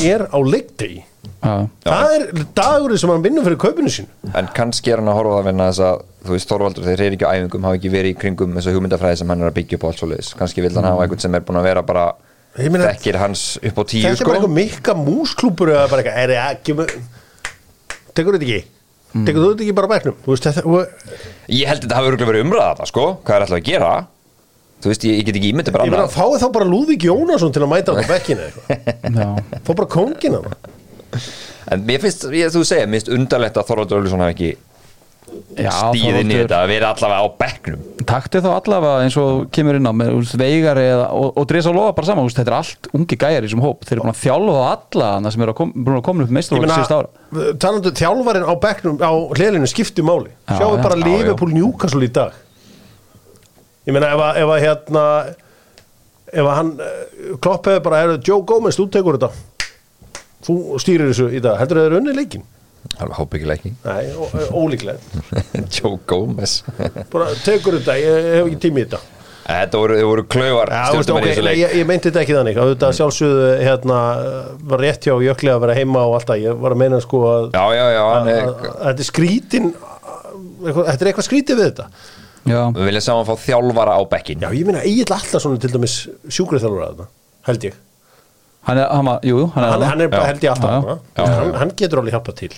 er á leikdegi Já. það er dagurinn sem hann vinnur fyrir kaupinu sín En kannski er hann að horfa það vinna þess að þú veist Þorvaldur þeir eru ekki á æfingum hafa ekki verið í kringum þessa hugmyndafræði sem hann er að byggja upp og allt svo leiðis kannski vil hann hafa einhvern sem er búin að vera bara Ég meina- þekkir hans upp á tíu þetta er sko. bara eitthvað mikka músklúpur eða bara eitthvað, er það ekki tekur þetta ekki? Tekur þetta ekki bara bæknum þú veist, þetta, og, Ég held að þetta hafi örgulega verið umræða þetta sko hvað er alltaf að gera. Þú veist, ég, ég get ekki ímyndið bara ég meina, annað. fáið þá bara Lúðvík Jónasson til að mæta á <laughs> bekkinu eitthvað. Já. fá bara kóngin hann En mér finnst, ég, þú segir, mér finnst undarlegt að Þorvaldur Öluson hafi ekki Já, stíð inn í þetta að vera allavega á bekknum. Takti þá allavega eins og kemur inn á með úst, veigar eða, og, og Dresa Lóa bara saman úst, þetta er allt ungi gæjar í þessum hóp. Þeir eru búin að þjálfa á alla hana sem eru að kom, búin að koma upp meina, talandu þjálfarin á bekknum á hliðlinu skiptu máli. Já, sjáum já. bara Já, já. Liverpool Newcastle í dag. Ég meina ef að, ef að hérna ef að hann eh, Klopp hefur bara, er Joe Gomez, þú tekur þetta þú stýrir þessu í dag. Heldur það er unni leikin? Alveg hópbyggilega ekki Nei, ó- ó- ólíklegt. <laughs> Joe Gomez. Bara tekur þetta, ég hef ekki tími í þetta. Þetta voru, voru klauvar Já, þú veist, stjórnumenn ok, í þessu nei, ég, ég meinti þetta ekki þannig. Að þetta sjálfsögðu hérna, var rétt hjá Jökli að vera heima og alltaf, ég var að meina sko að, Já, já, já, hann að, að, að þetta er skrítin eitthvað, þetta er eitthvað skrítið við þetta. Já, Við viljum saman fá þjálfara á bekkin Já, ég meina Egil Allarsson er til dæmis sjúkrið þjálfur að þetta, held ég hann er, hann, var- jú, hann er, hann, hann er bara held ég alltaf hann, hann getur alveg hjálpað til.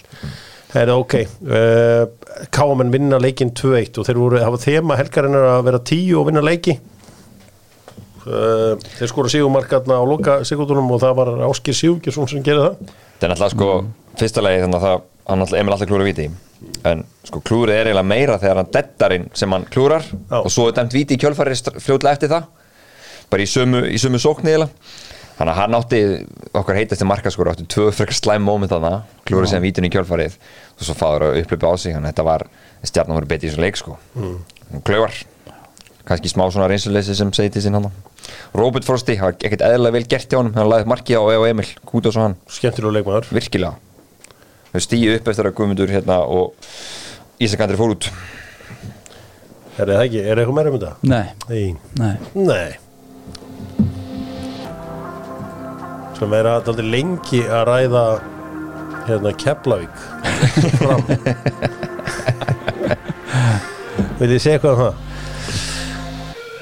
Það er ok. Uh, Káamenn vinna leikinn 2-1 og þeir voru, hafa þema helgarinnar að vera 10 og vinna leiki. Uh, þeir skora sigumarkarna á loka sigurdunum og það var Áskir Sigurgjursson sem gerði það. Þetta er náttúrulega sko, fyrsta lagi þannig að það hann Emil alltaf klúra víti en sko klúrið er eiginlega meira þegar hann dettarinn sem hann klúrar Já. og svo er dæmt víti í kjölfari fljótlega eftir það. Bara í sömu, í sömu sókni eiginlega þannig að hann átti okkar heitasti markaskóra átti tvö frekar slæm moment þarna klúrið sem vítin í kjölfarið. Og svo fáður að upplöpa á sig þannig að þetta var stjarnan voru betið í þessum leik sko. Mm. klövar kannski smá svona reynsuleysi sem segi til sín hann Robert Frosti, það var ekkert eðlilega vel gert hjá honum hann laði marki á Eo Emil, Kútos og hann. Skemmtilega leikmaður. Virkilega. Þau stíu upp eftir að Guðmundur hérna og Ísakandri fór út. Er það ekki, er eitthvað meira um þetta? nei, Nei, nei Svo meira að lengi að ræða hérna Keflavík. Fram Vil ég segja eitthvað um það?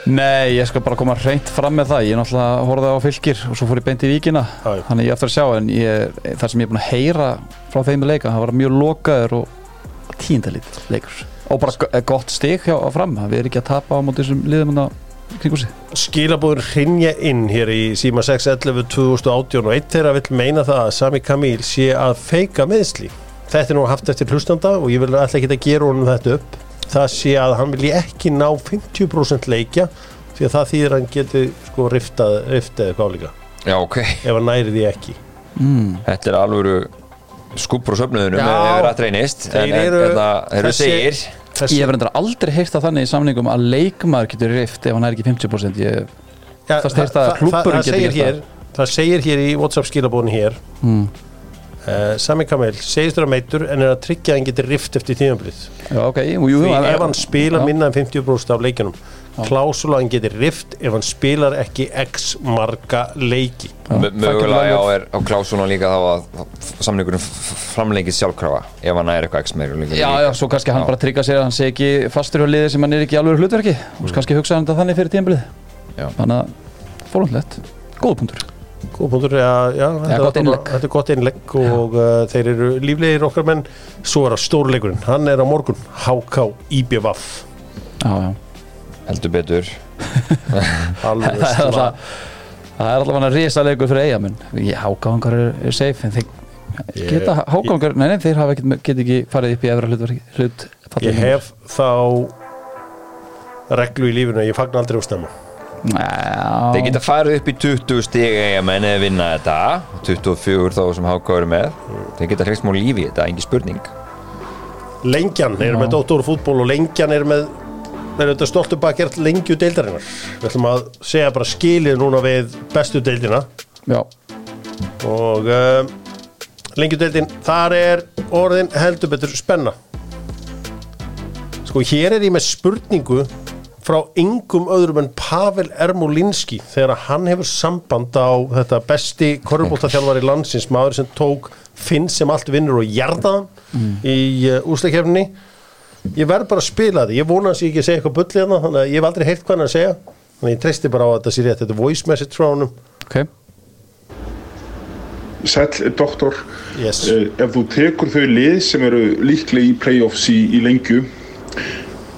Nei, ég skal bara koma hreint fram með það. Ég náttúrulega horfði á fylgir og svo fór ég beint í víkina. Já, já. Þannig ég eftir að sjá en ég, þar sem ég er búin að heyra frá þeim með leika, það var mjög lokaður og tíndalít leikur. Og bara go- gott stig hjá fram. Við erum ekki að tapa á móti þessum liðum hann kringu sig Skilabúður hrinja inn hér í síma 611 2018 og eitt þeirra vill meina það að Sami Kamil sé að feika meðsli. Þetta er nú haft eftir hlustanda og ég vil alltaf ekki að gera honum þetta upp. Það sé að hann vilji ekki ná 50% leikja því að það þýðir að hann geti sko riftað, riftað eða hvað líka já ok, ef hann næri því ekki. þetta er alvöru skúpur á söfnuðunum Já. ef við rætt reynist en, Þeir en hérna, þeir eru þessi- segir Þessi, Ég hef reyndar aldrei heyrt það þannig í samningum að leikmaður getur rift ef hann er ekki 50% ég, Ja, það- það- það geti segir hér, það segir hér í Whatsapp skilabúðin hér mm. uh, Sami Kamil segist þér að meitur en er að tryggja að hann geti rift eftir tímamblið Já, ok, jú, jú, því en- ef hann spila Já. minna en 50% af leikjunum klásula hann getur rift ef hann spilar ekki x marga leiki. Mögulega já, er á klásuna líka þá að samlingurinn framleikið sjálfkrafa ef hann er eitthvað x meir Já, já, svo kannski hann bara tryggja sér að hann sé ekki fastur á liði sem hann er ekki í alveg hlutverki. Og kannski hugsa hann þetta þannig fyrir tímabilið. Já. þannig að fórhundlegt, góða punktur. Góð punktur, já, já þetta, gott var- innlegg. þetta er gott innlegg og uh, þeir eru líflegir okkar menn. Svo er það stórleikurinn, hann er á morgun. HK IBVF Já, já heldur betur. <laughs> Alveg Það er slá alltaf Það. er alltaf hann að risa leikur fyrir eigamenn Já, hákáðangar er, er safe en þeir geta hákáðangar, nei, nei, þeir hafa ekki, get ekki farið upp í efra hlutverki hlut ég hef þá reglu í lífinu að ég fagna aldrei úr stemma Þeir Já, geta farið upp í 20 stig eigamenn eða vinna þetta. 24 þá sem HK eru með. Þeir geta hlust múl lífi í þetta, engin spurning. Lengjan er með Dóttor fútból og Lengjan er með er þetta stoltu bakjart lengju deildarinnar. Við ætlum að segja bara skilið núna við bestu deildina. Já, og uh, lengju deildin. Þar er orðin heldur betur spenna. Sko hér er ég með spurningu frá yngum öðrum en Pavel Ermolinski þegar hann hefur samband á þetta besti korfbóltaþjálfari landsins maður sem tók Finn sem allt vinnur og jarðaðan í uh, úsleikefni ég verð bara að spila þetta ég vona að ég ekki segja eitthvað bulli hérna þannig að ég hef aldrei heyrt hvað hann að segja þannig að ég treysti bara á að þetta sé rétt þetta er voice message frá honum ok Sæll, doktor, yes. Eh, ef þú tekur þau lið sem eru líklega í playoffs í, í lengju,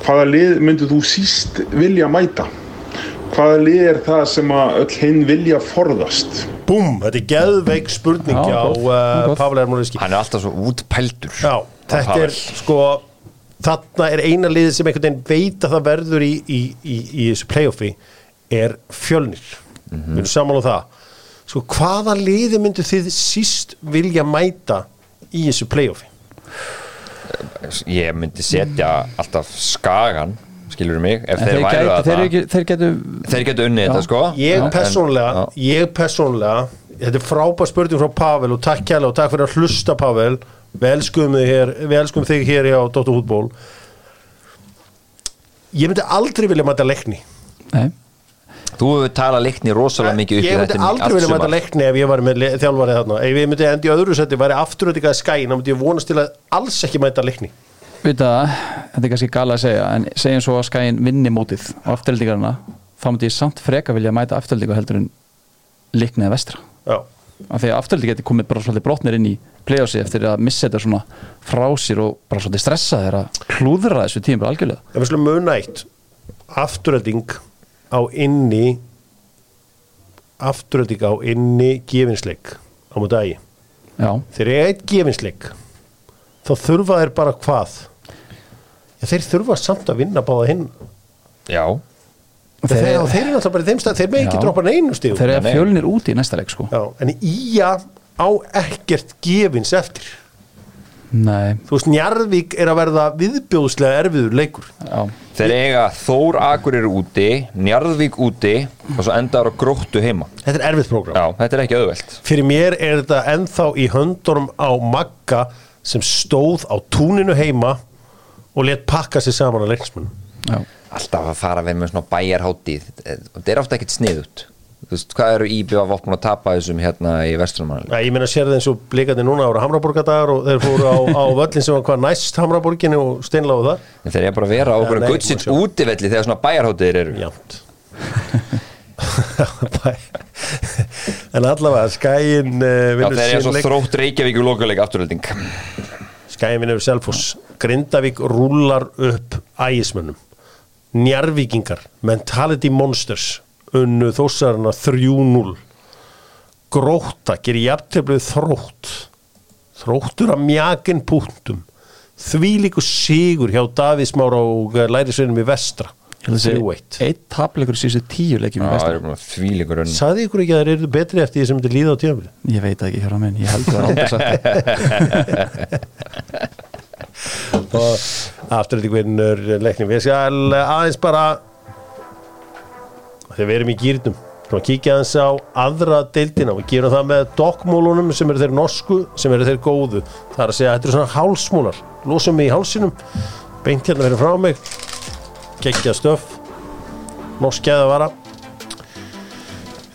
hvaða lið myndir þú síst vilja mæta? Hvaða lið er það sem að öll hinn vilja forðast? Búm, þetta er geðveik spurning Já, á uh. Pavel Ermolinski Hann er alltaf svo útpældur Já, þetta Pavel. er sko þarna er eina liðið sem einhvern veginn veit að það verður í, í, í, í þessu playoffi er fjölnir. Við erum saman á það. Sko hvaða liðið myndu þið síst vilja mæta í þessu playoffi? Ég myndi setja alltaf skagan skilur mig, ef En þeir, gæti, að þeir, það ekki, þeir getu unnið Já. þetta sko. Ég persónlega, ég persónlega þetta er frábær spurning frá Pavel og takk kærlega og takk fyrir að hlusta Pavel. Við elskum þig hér, við elskum þig hér á Dóttur Hútból ég myndi aldrei vilja mæta leikni. Nei, Þú hefur talað leikni rosalega mikið upp í ég myndi þetta aldrei vilja mæta leikni ef ég var með le- þjálfari þarna. Ef ég myndi endi í öðru seti væri afturöldingaði skæin þá myndi ég vonast til að alls ekki mæta leikni. Veit það, þetta er kannski gala að segja en segjum svo að skæin vinni mótið á afturhaldingarna, þá myndi ég samt freka vilja mæta afturhaldingu heldur en liknið vestra. já, af því að afturhaldi geti komið bara svolítið brotnir inn í play-offsi eftir að missa þetta svona frá sér og bara svolítið stressa þeirra klúðra þessu tíma bara algjörlega. Ef við slum muna eitt afturölding á inni afturölding á inni gefinsleik á mútið ægi já, þegar ég eitt gefinsleik þá þurfa þeir bara hvað? Já, þeir þurfa samt að vinna báða hinn. Já, þeir, þeir, þeir eru alltaf bara í þeim stað þeir með ekki droppa neinu stíð þeir eru fjölnir úti í næsta leik sko. Já, en Ía á ekkert gefins eftir. Nei, þú veist, Njarðvík er að verða viðbjóðslega erfiður leikur. Já, þeir eiga Þór Akureyri úti, Njarðvík úti og svo endaður á gróttu heima. Þetta er erfið prógram. Já, þetta er ekki auðvelt. Fyrir mér er þetta ennþá í höndunum á Magga sem stóð á túninu heima og let pakka sér saman að leiksmunum já Alltaf að fara vera með svona bæjarháttið Þetta er ofta ekkert sniðut Þú veist, hvað eru íbjöð að vopna að tapa þessum hérna í vestlumannali? Já, ég meina sér það eins og blikandi núna ára Hamraborgadagar og þeir fóru á, á völlin sem var hvað næst Hamraborginni og steinláðu það En þeir eru bara að vera á okkur sjá. útivelli þegar svona bæjarháttið eru. Jánt <laughs> En allavega skæin uh, Já, þeir eru svo þrótt Reykjavík og lokuleik afturölding Skæin vinnur Selfoss. Grindavík rúlar upp ægismönnum Njarvíkingar Mentality Monsters unnu þósarana 3-0 Gróta gerir jafnteflið þrótt. Þróttur að mjakin púntum Þvílíku sigur hjá Davísmára og eh, lærisveinum í vestra. Ég held að 3-1 segja eitt. tapleikur síðustu tíu leikjum í það vestra. eru bara þvílíkur önn Saði ykkur ekki að þeir eru betri eftir því sem þetta líða á tíðanbyrði? ég veit það ekki hér á minn, ég held það aldrei sagt <laughs> og afturölding vinnur leiknum við skal aðeins bara þegar við erum í gýrnum og kíkja aðeins á aðra deildina og gerum það með dokkmólunum sem eru þeir norsku, sem eru þeir góðu. Það er að segja, þetta eru svona hálsmólar losum mig í hálsinum. Beint hérna verið frá mig. Geggja stöf. Norskjaða vara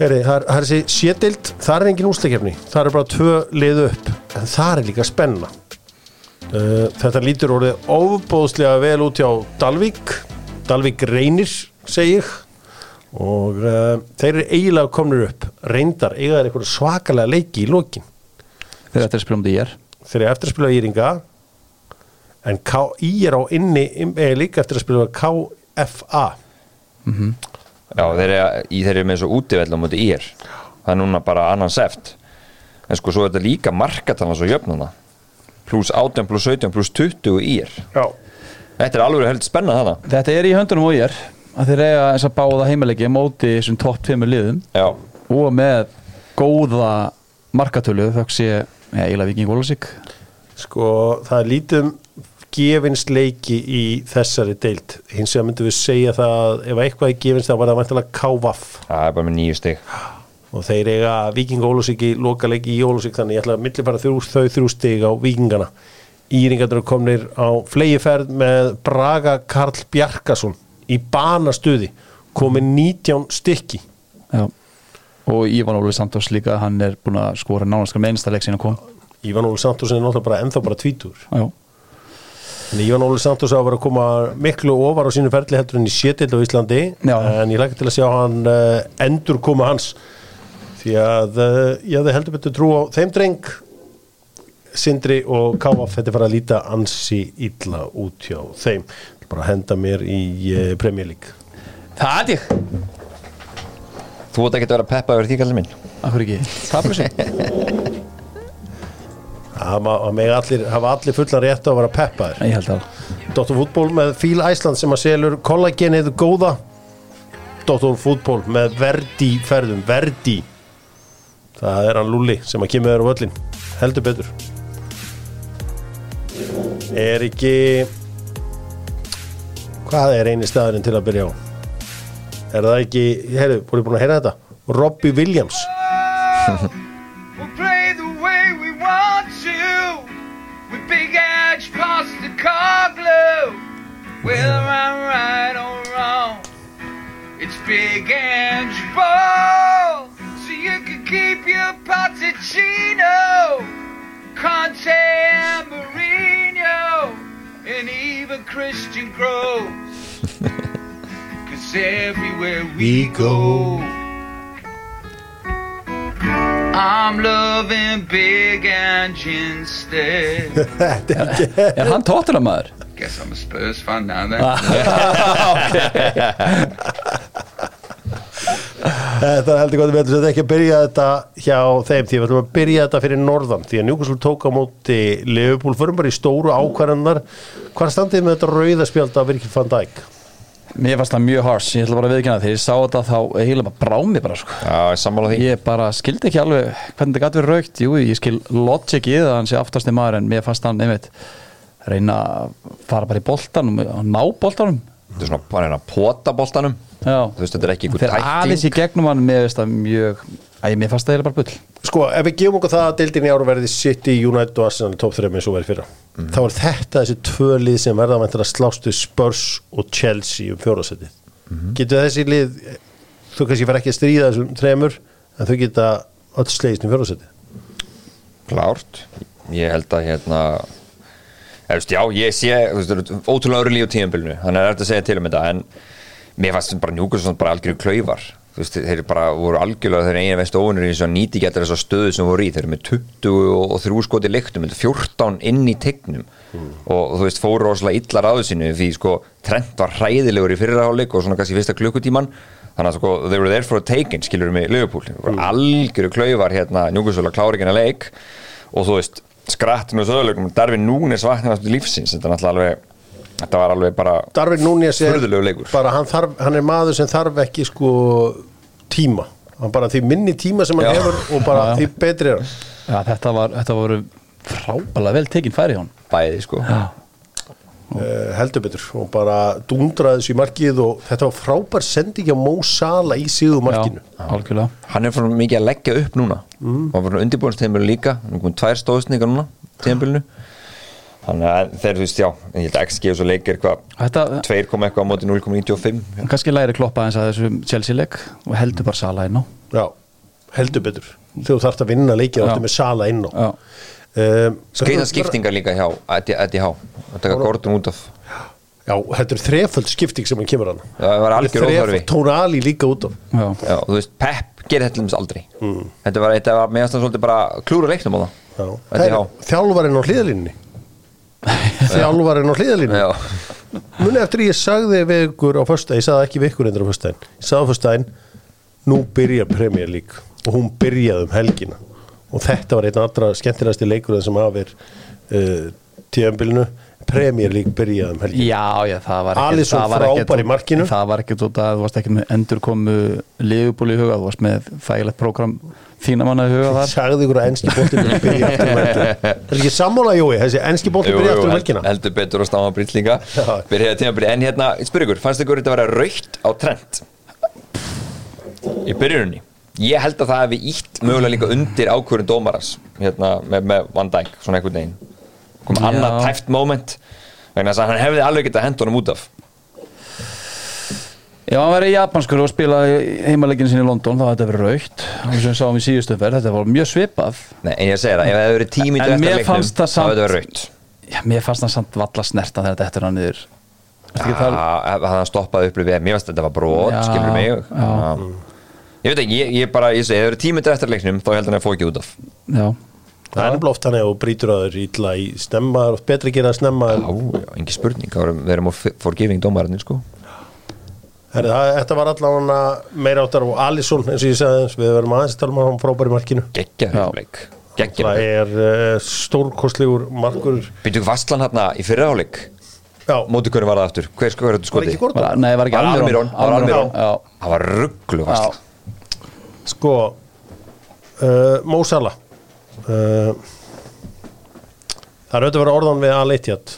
Heri, það er, þessi sétild, það er engin úsleikefni það er bara tvö liðu upp. En það er líka spenna uh, þetta lítur orðið óbóðslega vel út hjá Dalvík. Dalvík reynir, segi ég. Og uh, þeir eru eiginlega komnir upp. Reyndar, eiga þeir eitthvað svakalega leiki í lokin. Þegar þetta er spilum því ég er. Þeir eru eftir að spila Íringa. En KI er á inni er líka eftir að spila KFA Já, þeir eru, í þeir eru með svo útivell á móti ír það er núna bara annan seft. En sko svo er þetta líka markatala svo jöfnuna pluss 18 pluss 17 pluss 20 ír Já. Þetta er alveg heldur spennað hana Þetta er í höndunum og ég er að þeir eiga þess að báða heimilegi móti þessum topp 5 liðum. Já, og með góða markatölu þökk sé ja, eiginlega Viking Ólasík sko það er lítið um gefinst leiki í þessari deild. Hins vegar myndum við segja það að ef eitthvað er gefinst þá var það vantilega KVAF það er bara með nýju stig og þeir eiga Viking Ólusík í lokaleiki í Ólusík þannig ég ætla að millifæra þrjú, þau þrjú stig á Vikingana Íringarnir komnir á flegiferð með Braga Karl Bjarkason í banastuði komið 19 stykki Já. og Ívan Óli Santos líka hann er búin að skora nánast með einsta leik sína kom Ívan Óli Santos er náttúrulega bara ennþá bara tvítur Já. en Ívan Óli Santos á að vera að koma miklu ofar á sínu ferli heldur en í sétild á Íslandi Já. en ég lækka til að sjá hann uh, endur koma hans því að ég hafði heldur betur trú á þeim dreng Sindri og Káaf þetta fara að líta ansi illa út hjá þeim. Bara henda mér í uh, Premier League. Það er ég. Þú ert ekki að vera peppa yfir því kallið minn. Akkur ekki? Tapur sig <laughs> það hafa allir fullan rétt á að vera peppaður Ég held að Dr. Fútból með Fíl Æsland sem að selur kollagenið góða. Dr. Fútból með Verdi ferðum, Verdi það er hann Lulli sem að kemur þér á völlin heldur betur. Er ekki hvað er eini staðurinn til að byrja á? Er það ekki, heyrðu, voru búin að heyra þetta? Robbie Williams. Whether I'm right or wrong, it's big edge ball. You can keep your Potticino, Conte and Mourinho, and even Christian Groves. <laughs> Cause everywhere we go. I'm loving big engine instead. Er hann tóttina maður? Guess I'm a Spurs fan now then. <laughs> <laughs> Þetta er heldur gott að við ætlum ekki að byrja þetta hjá þeim því við ætlum að byrja þetta fyrir norðan því að Newcastle tók á móti Liverpool förum bara í stóru ákvarðanar hvað standið með þetta rauðaspjald af Virkil van Dijk? Mér fannst það mjög harsh, ég ætla bara að viðkynna þegar ég sá þetta þá eiginlega bara brá mig bara sko. Já, ég sammála því Ég bara skildi ekki alveg hvernig þetta gæti verið raukt Jú, ég skil logic í það að hann sé aftast í maður en mér fannst hann einmitt reyna að fara bara í boltanum og ná boltanum Þetta er svona bara hérna pota boltanum. Já. Þú veist, þetta er ekki ykkur Þegar aðeins í gegnum hann mér finnst það mjög Æ, mér fannst það eiginlega bara bull. Sko, ef við gefum okkur það að deildin í ára verði City, United og Arsenal top 3 eins og verið fyrra þá er þetta þessi tvö lið sem verða að vænta að slástu Spurs og Chelsea um fjórasettið getur þessi lið þú kannski verð ekki að stríða þessum tremur en þau geta öll slegist um fjórasettið Klárt. Ég held að hérna eða, veist, Já, ég sé veist, þetta ótrúlega öru líf á tíðanbylnu þannig að það er eftir að segja til um þetta en mér fannst bara njúkur bara algjörðu klaufar. Þú veist, þeir bara voru algjörlega þeir eigin veist óvinnur í nýti getur þessar stöðu sem voru í. Þeir eru með 20 og 3 skoti leiktum með 14 inn í tegnum. Og þú veist, fóru rosalega illar á þessinu því sko, Trent var hræðilegur í fyrirháleik og svona kannski fyrsta klukkutíman þannig að sko, they were there for a taken skilur með Liverpool, mm. algjöru klaufar hérna, njúkursvöla klárikina leik. Og þú veist, skrattinu og söðuleikum Darvin Núnes vaknaði lífsins. Þetta er alveg þetta var alveg bara Darvin Núñez er Furðulegur leikur. bara hann, þarf, hann er maður sem þarf ekki sko tíma. Hann bara því minni tíma sem hann Já. hefur og bara Já, því betri er hann. Já, þetta var, þetta voru frábælega vel tekin færi hjá hann bæði sko. Já, uh, heldur betur og bara dundraði þessu í markið og þetta var frábær sending á Mo Salah í síðu markinu já, algjörlega. Hann er fyrir mikið að leggja upp núna. Mm. og var fyrir undirbúinsteimur líka. Hann er komið tvær stóðsningar núna tíðanbylnu þannig að þeir, þú veist, já ég held að XG og svo leikir eitthvað Þetta, 2, eitthvað á móti 0,95 kannski læri kloppa eins að þessum Chelsea-leik og heldur bara sala inn á. Já, heldur betur. Þú þarft að vinna leikið áttu með sala inn á. Já. Um, Skeita skiptingar líka hjá Eddie Há að taka Gordon út af. Já, þetta er þreföld skipting sem hann kemur hann Já, það var algjör óþarfi. Tónali líka út af. Já. Já, þú veist, Pep gerir þetta til dæmis aldrei. Mm. Þetta var, var meðast svolítið bara klúra leiknum á það. Það þjálfarinn á hliðalínni <laughs> Þjálfarinn á hliðalínni Já, Muni eftir ég sagði við ykkur á föstudaginn, ég sagði það ekki við ykkur endur á föstudaginn. Ég sagði á föstudaginn, nú byrjar Premier League og hún byrjaði um helgina og þetta var einn allra skemmtilegasti leikur sem hafið uh, tíðanbylnu Premier League byrjaði um helgina. Já, já, það var Alisson það var ekkert- frábær í markinu. Það var ekkert út að þú varst ekki með endur komu liðubúli í huga, þú varst með þægilegt prógram þína manna í huga þar. Sagði ykkur að enski bolti byrja aftur um helgina. Það <laughs> er ekki sammála Jói, þessi enski bolti jú, byrja aftur um helgina? heldur betur og stáma brýtlinga en hérna, ég spyr ykkur Fannst ykkur þetta að vera raukt á trend Í byrjunni Ég held að það hefði ítt mögulega líka undir ákvörðun dómaras hérna, með, með Van Dijk, svona einhvern veginn. Kom Já. annað tæft moment þess að hann hefði alveg getað hent honum út af. Já, hann í japanskur og spilaði heimaleginu sinni í London, þá hafði þetta verið raukt og sem við sáum í síðustu umferð, þetta var mjög svipað. Nei, en ég segir það, ef það hefði verið tími En eftir mér leiknum, fannst það hefði það verið raukt Já, mér fannst það samt valla snerta þegar þetta eftir hann niður. Að hann stoppaði upplifið Mér finnst þetta var brot, skilur mig. Ég veit ekki, ég, ég bara, ég segi, ef það eru tímið eftir leiknum þá held hann að ekki út af. Já, Það er nefnilega oft að þú brýtur að þér ítla í snemma, það er oft betra að gera það snemma en Já, já, engi spurning, það erum- við erum á forgiving dómarinn, sko. Herri, það, þetta var allavega meira áttar og Alisson eins og ég sagði þess, við verum aðeins að tala um hann frábæri markinu. Geggjaður leik Geggjaður það leik. er uh, stórkostlegur markur. Byrju Vastlan hérna í fyrraháleik Já, Móti hvernig var það aftur? Hver sko verður þetta var ekki skoti? Gordon? var, nei, var ekki Var Almirón, var Almirón Já, Það var rugglu Vastlan Sko uh, Mo Salah. Uh, Það er auðvitað að vera orðan við Al-Ittjad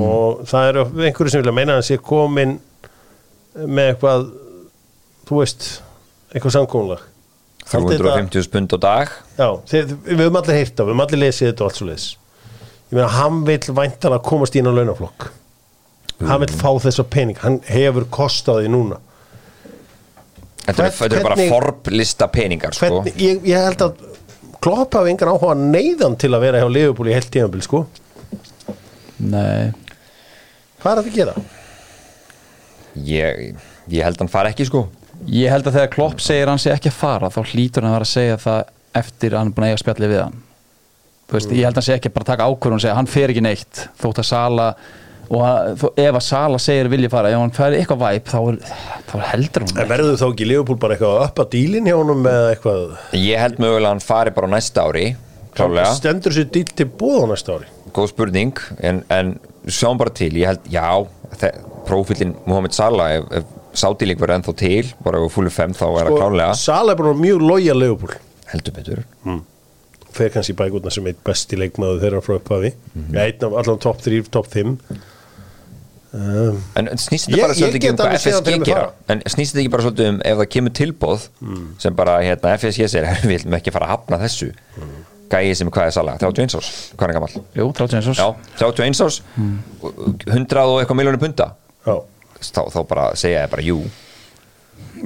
og það eru einhverju sem vilja meina að hann sé komin með eitthvað þú veist, eitthvað samkónlag 350 spund á dag. Já, þið, við höfum allir heyrt af, við höfum allir lesið þetta og allt svo leis Ég meina, hann vill væntan að komast í á launaflokk. Hann vill fá þessa pening, hann hefur kostaði núna Þetta eru- Hvern- bara forblista peningar, sko. Hvernig, ég, ég held að Klopp hafi engan áhuga neyðan til að vera hjá Liverpool í heilt tímabil, sko. Nei. Hvað er þetta að gera? Ég, ég held hann fari ekki, sko. Ég held að þegar Klopp segir hann sé ekki að fara þá hlýtur hann að vera að segja það eftir að hann er búin að eiga spjalli við hann. Þú veist, ég held að hann sé ekki bara að taka ákvörðun og segja hann fer ekki neitt. Þótt að Sala og að, ef að Sala segir vilja fara ef hann fer eitthvað væp þá, er, þá heldur hún En verður þá ekki Liverpool bara eitthvað að uppa dílinn hjá honum með eitthvað? Ég held mögulega að hann fari bara á næsta ári Klálega, Stendur sér díl til búð á næsta ári. Góð spurning En, en sjáum bara til, ég held, já Prófílinn Mohamed Salah Ef, ef Sátílík verður ennþá til Bara ef fúlu 5 þá er það klálega Sala er bara mjög lojal Liverpool. Heldur betur. Fer kannski í bækutna sem eitt besti leikmaður þeirra frá upphafi. Mhm. ja, einn af allan top 3, top 5 um, En snýst þetta bara svolítið ekki um hvað FSG gera. En snýst þetta ekki bara svolítið um ef það kemur tilbóð sem bara hérna FSG segir <laughs> við viljum ekki fara að hafna þessu. Gæi sem er hvað er sala, 31 árs. Hvað er gamall? Jú, 31 árs. Já, 31 árs. 100 og eitthvað miljónu punta já, þá, þá bara segja ég bara jú.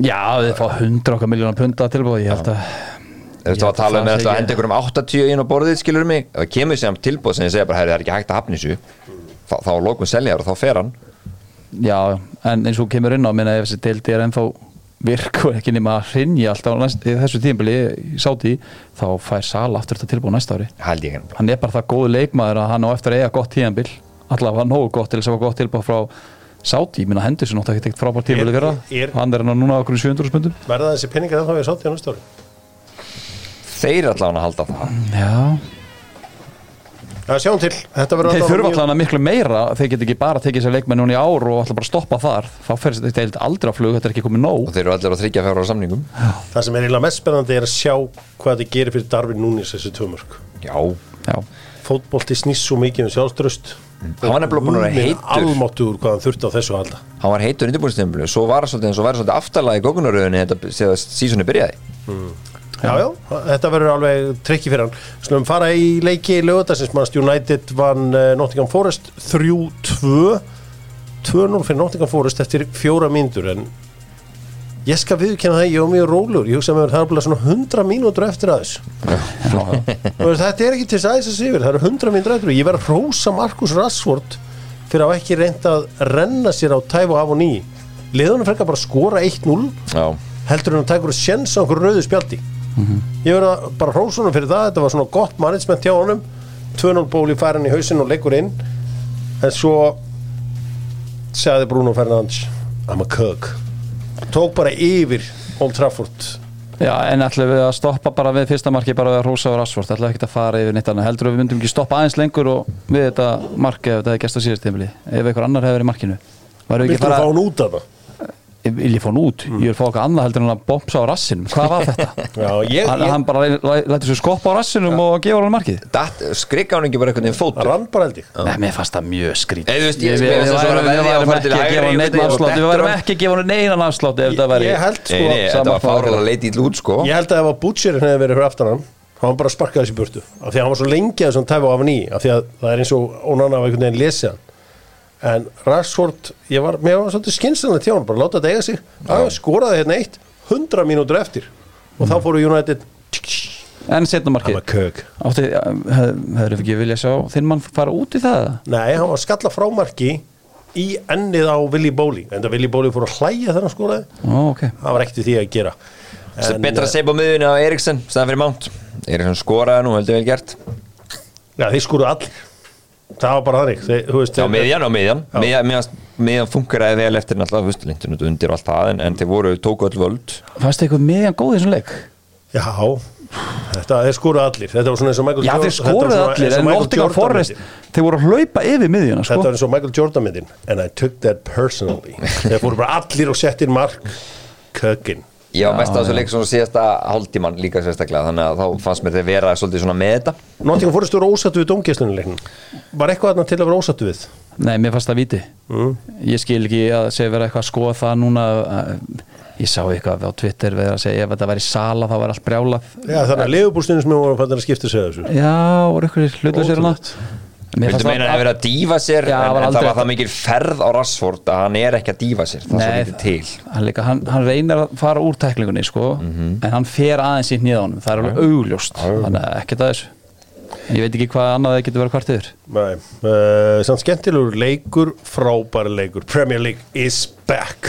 Já, þið fá 100 okkar miljónar punta tilbúið, ég held að Þú veist þá að tala um þetta henda ekki- einhverjum 80 inn á borðið skilur mig, ef það kemur sem tilbóð sem ég segja bara, það er ekki hægt að hafna þessu þá, þá lókum seljar og þá fer hann. Já, en eins og kemur inn á minna ef þessi deildi er ennþá virku ekki nema að hrinja alltaf á næst, í þessu tímbili sáti þá fær Sala aftur þetta tilbúið næsta ári. Held ég henni hann er bara það góðu leikmaður að hann á eftir eiga gott tíðanbil allavega nógu gott til þess að hafa gott tilbúið frá Sáti, ég minna hendur sér náttúrulega ekkert frábært tímabili Er- fyrra, hann er hann núna okkur í 700 spundum. Verða þessi peningar ennþá við sátt í á næsta ári? Þeir allavega að halda það. Já, Já, sjáum til, þetta verður þeir þurfa mjög- allavega miklu meira þeir get ekki bara tekið sér leikmenn núna í ár og alltaf bara stoppa þar, þá fer þetta deild aldrei á flug, þetta er ekki komið nóg. Og þeir eru allir á þryggja fjóra samningum. Það sem er eiginlega mest spennandi er að sjá hvað þetta gerir fyrir Darvin Núnis þessi tvö mörg já, Já, fótbolti snýst svo mikið um sjálfströst hann var nefnilega búin að vera heitur. almáttur hvað hann þurfti á þessu halda. Hann var heitur undirbúinstíðanbílu svo var hann svolítið aftalega í gókunaröðunni þetta þegar sísoni byrjaði Já, já, þetta verður alveg trikki fyrir hann Slum fara í leiki lögutarsins Manst United vann uh, Nottingham Forest 3-2 2-0 fyrir Nottingham Forest eftir fjóra mínútur en ég skal viðkynna það, ég var mjög rólur ég hugsa með það er bara svona 100 mínútur eftir aðeins. Þetta er ekki til þess aðeins að sifir, það eru 100 mínútur eftir. Ég verð að rósa Markus Rashford fyrir að ekki reynd að renna sér á tæf og af og ný. Liðunum frekar bara að skora 1-0 Já, heldur en að taka úr sjens á einhverju rauðu spjaldi ég verð að bara hrósa honum fyrir það þetta var svona gott management hjá honum. 2-0 ból í færan í hausinn og leikur inn. En svo sagði Bruno Fernandes I'm a cook. Tók bara yfir Old Trafford. Já, en ætlum við að stoppa bara við fyrsta marki bara við að hrósa á Rashford, ætlum við ekki að fara yfir neitt annað. Heldur við myndum ekki stoppa aðeins lengur og við þetta marki ef þetta hefði gæst á síðast tímili ef einhver annar hefði verið í markinu? Varum við að fá fara, hann út af það ég vil ég fá hann út? Ég vil fá eitthvað annað heldur en að bomsa á rassinum. Hvað var þetta? <laughs> Já, ég, hann, ég hann bara læ- lætur svo skoppa á rassinum og gefur hann markið. Datt, skrikka hann ekki bara einhvern veginn fótu rann bara held ég. Nei, mér fannst það mjög skrít Við það til ekki að gefa hann neinan afslátt ef þetta væri ég held sko þetta var þetta leiti í út sko. Ég held að ef að Butcherinn hefði verið fyrir aftan hann þá hann bara sparkaði þessi burtu. Af því að hann var svo lengi að þessum tæfa af ný af því að það er eins og ónanna af einhvern veginn lesið hann en Rashford, ég var, mér var svolítið skynsanlega tjá hann, bara láta þetta eiga sig. Að skoraði hérna eitt, 100 mínútur eftir. Og þá fóru United. En setna I'm markið a cook Átti, hefur ekki viljað sjá þinn mann fara út í það? Nei, hann var skalla frámarki í ennið á Willy Bóli en það Willy Bóli fór að hlæja þegar hann skoraði. Það var ekkert því að gera. Sem En, betra eh, að segja á miðunni á Eriksen staðan fyrir Mount. Eriksen skoraði nú, heldur vel gert. Já, þeir skoruðu allir Það var bara þannig. Þeir, þú veist, Já, þeir- miðjan á miðjan. Já. Miðjan, miðjan, funkaraði vel eftir náttúrulega, út undir og allt það en, en þeir voru, tóku öll völd. Fannst eitthvað miðjan góð í þessum leik? Já, þetta, þeir skoruðu allir. Þetta var svona eins og Michael Já, Jordan- þeir þetta var skoruðu svona allir og en Michael Nottingham Forest þeir voru að hlaupa yfir miðjuna sko. Þetta var eins og Michael Jordan myndin And I took that personally. <laughs> Þeir fóru bara allir og settir mark. Kökin Já, mest að þessu leik svona síðasta hálftíman líka sérstaklega þannig að þá fannst mér þeir vera svolítið svona með þetta. Nottingham Forest voru ósattu við dómgæslunuleiknum Var eitthvað þarna til að vera ósattu við? Nei, mér fannst það viti. Ég skil ekki að segja vera eitthvað að skoða það núna Ég sá eitthvað á Twitter verið að segja ef þetta væri sala þá væri allt brjálað. Já, þannig að leifubúlstinu sem voru að skipta sig þessu. Já, voru ykkur hlutlausir hana Mér Vildu meina að það verið að dífa sér Já, en, var en það var það mikil ferð á Rassford að hann er ekki að dífa sér það er svo Nei, mikið til. hann, líka, hann, hann reynir að fara úr tæklingunni sko, en hann fer aðeins í hnýðanum það er alveg augljóst þannig að ekkert að þessu. En ég veit ekki hvað annað það getur verið hvart yfir. Nei, uh, samt skemmtilegur leikur, frábæri leikur. Premier League is back.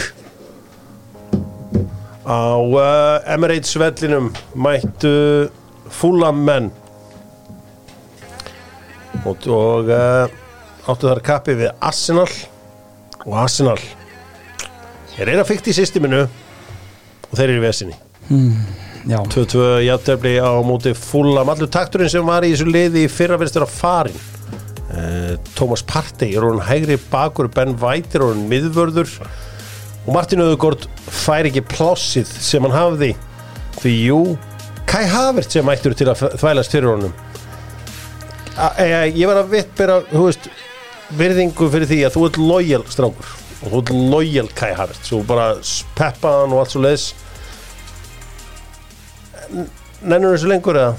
Á uh, Emirates vellinum mættu fullam menn og, og uh, áttu þar kappi við Arsenal. Og Arsenal er eina fyrkt í systeminu og þeir eru í vesinni. Já, 2-2 játtöfli á móti fullam allur takturinn sem var í þessu liði í fyrra verðist vera farin uh, Thomas Partey er orðin hægri bakur Ben White er orðin miðvörður. Og Martin Öðugord fær ekki plássið sem hann hafði. Því jú Kai Havert sem ættur til að þvælast fyrir honum ég var að vitt bera þú veist, virðingu fyrir því að þú ert lojal strákur. Og þú ert lojal Kai Havert svo bara peppa hann og allt svo leiðis Nennur þessu lengur eða?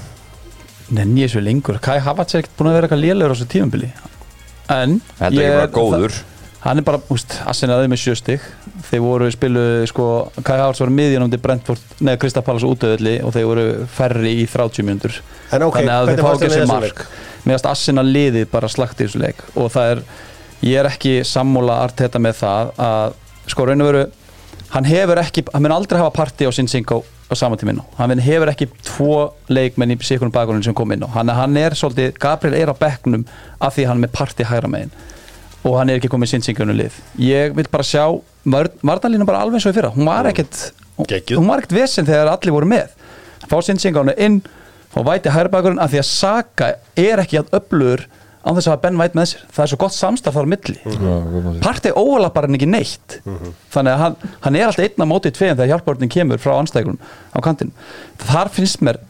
nenni ég svo lengur. Kai Havertz er ekkert búin að vera eitthvað lélegur á þessu tímambili en Þetta er ekki bara góður hann er bara, úst, Arsenal með sjöstig þeir voru spilu, sko Kai Havertz var miðjan um til Brentford, neða Krista Pallas útöðli og þeir voru færri í 30 mjöndur En ok, þannig að þeir fá ekki þessi mark meðast Arsenal liðið bara slagt í þessu leik og það er, ég er ekki sammúla arteta með það að sko raun og veru, hann hefur ekki hann mun aldrei hafa parti á sinn syngo á á, hann mun hefur ekki tvo leikmenn í sikunum bakgrunum sem kom inn á. Hann, hann er svolítið, Gabriel er á bekknum af því hann er með parti hægra megin og hann er ekki komið sinn syngunum lið. Ég vil bara sjá, Vardalínu bara alveg og í fyrra, hún var ekkert Geggjuð. hún var ekkert vesen þegar allir voru með. Fá sinn syngunum inn og væti hægra bakgrunum af því að Saka er ekki að öflugur án þess að hafa Ben White með sér. Það er svo gott samstaf þar á milli. Partey óvalapar hann ekki neitt. Þannig að hann, hann er alltaf einn á móti í tveim þegar hjálparordin kemur frá anstæðurum á kantinn. Þar finnst mér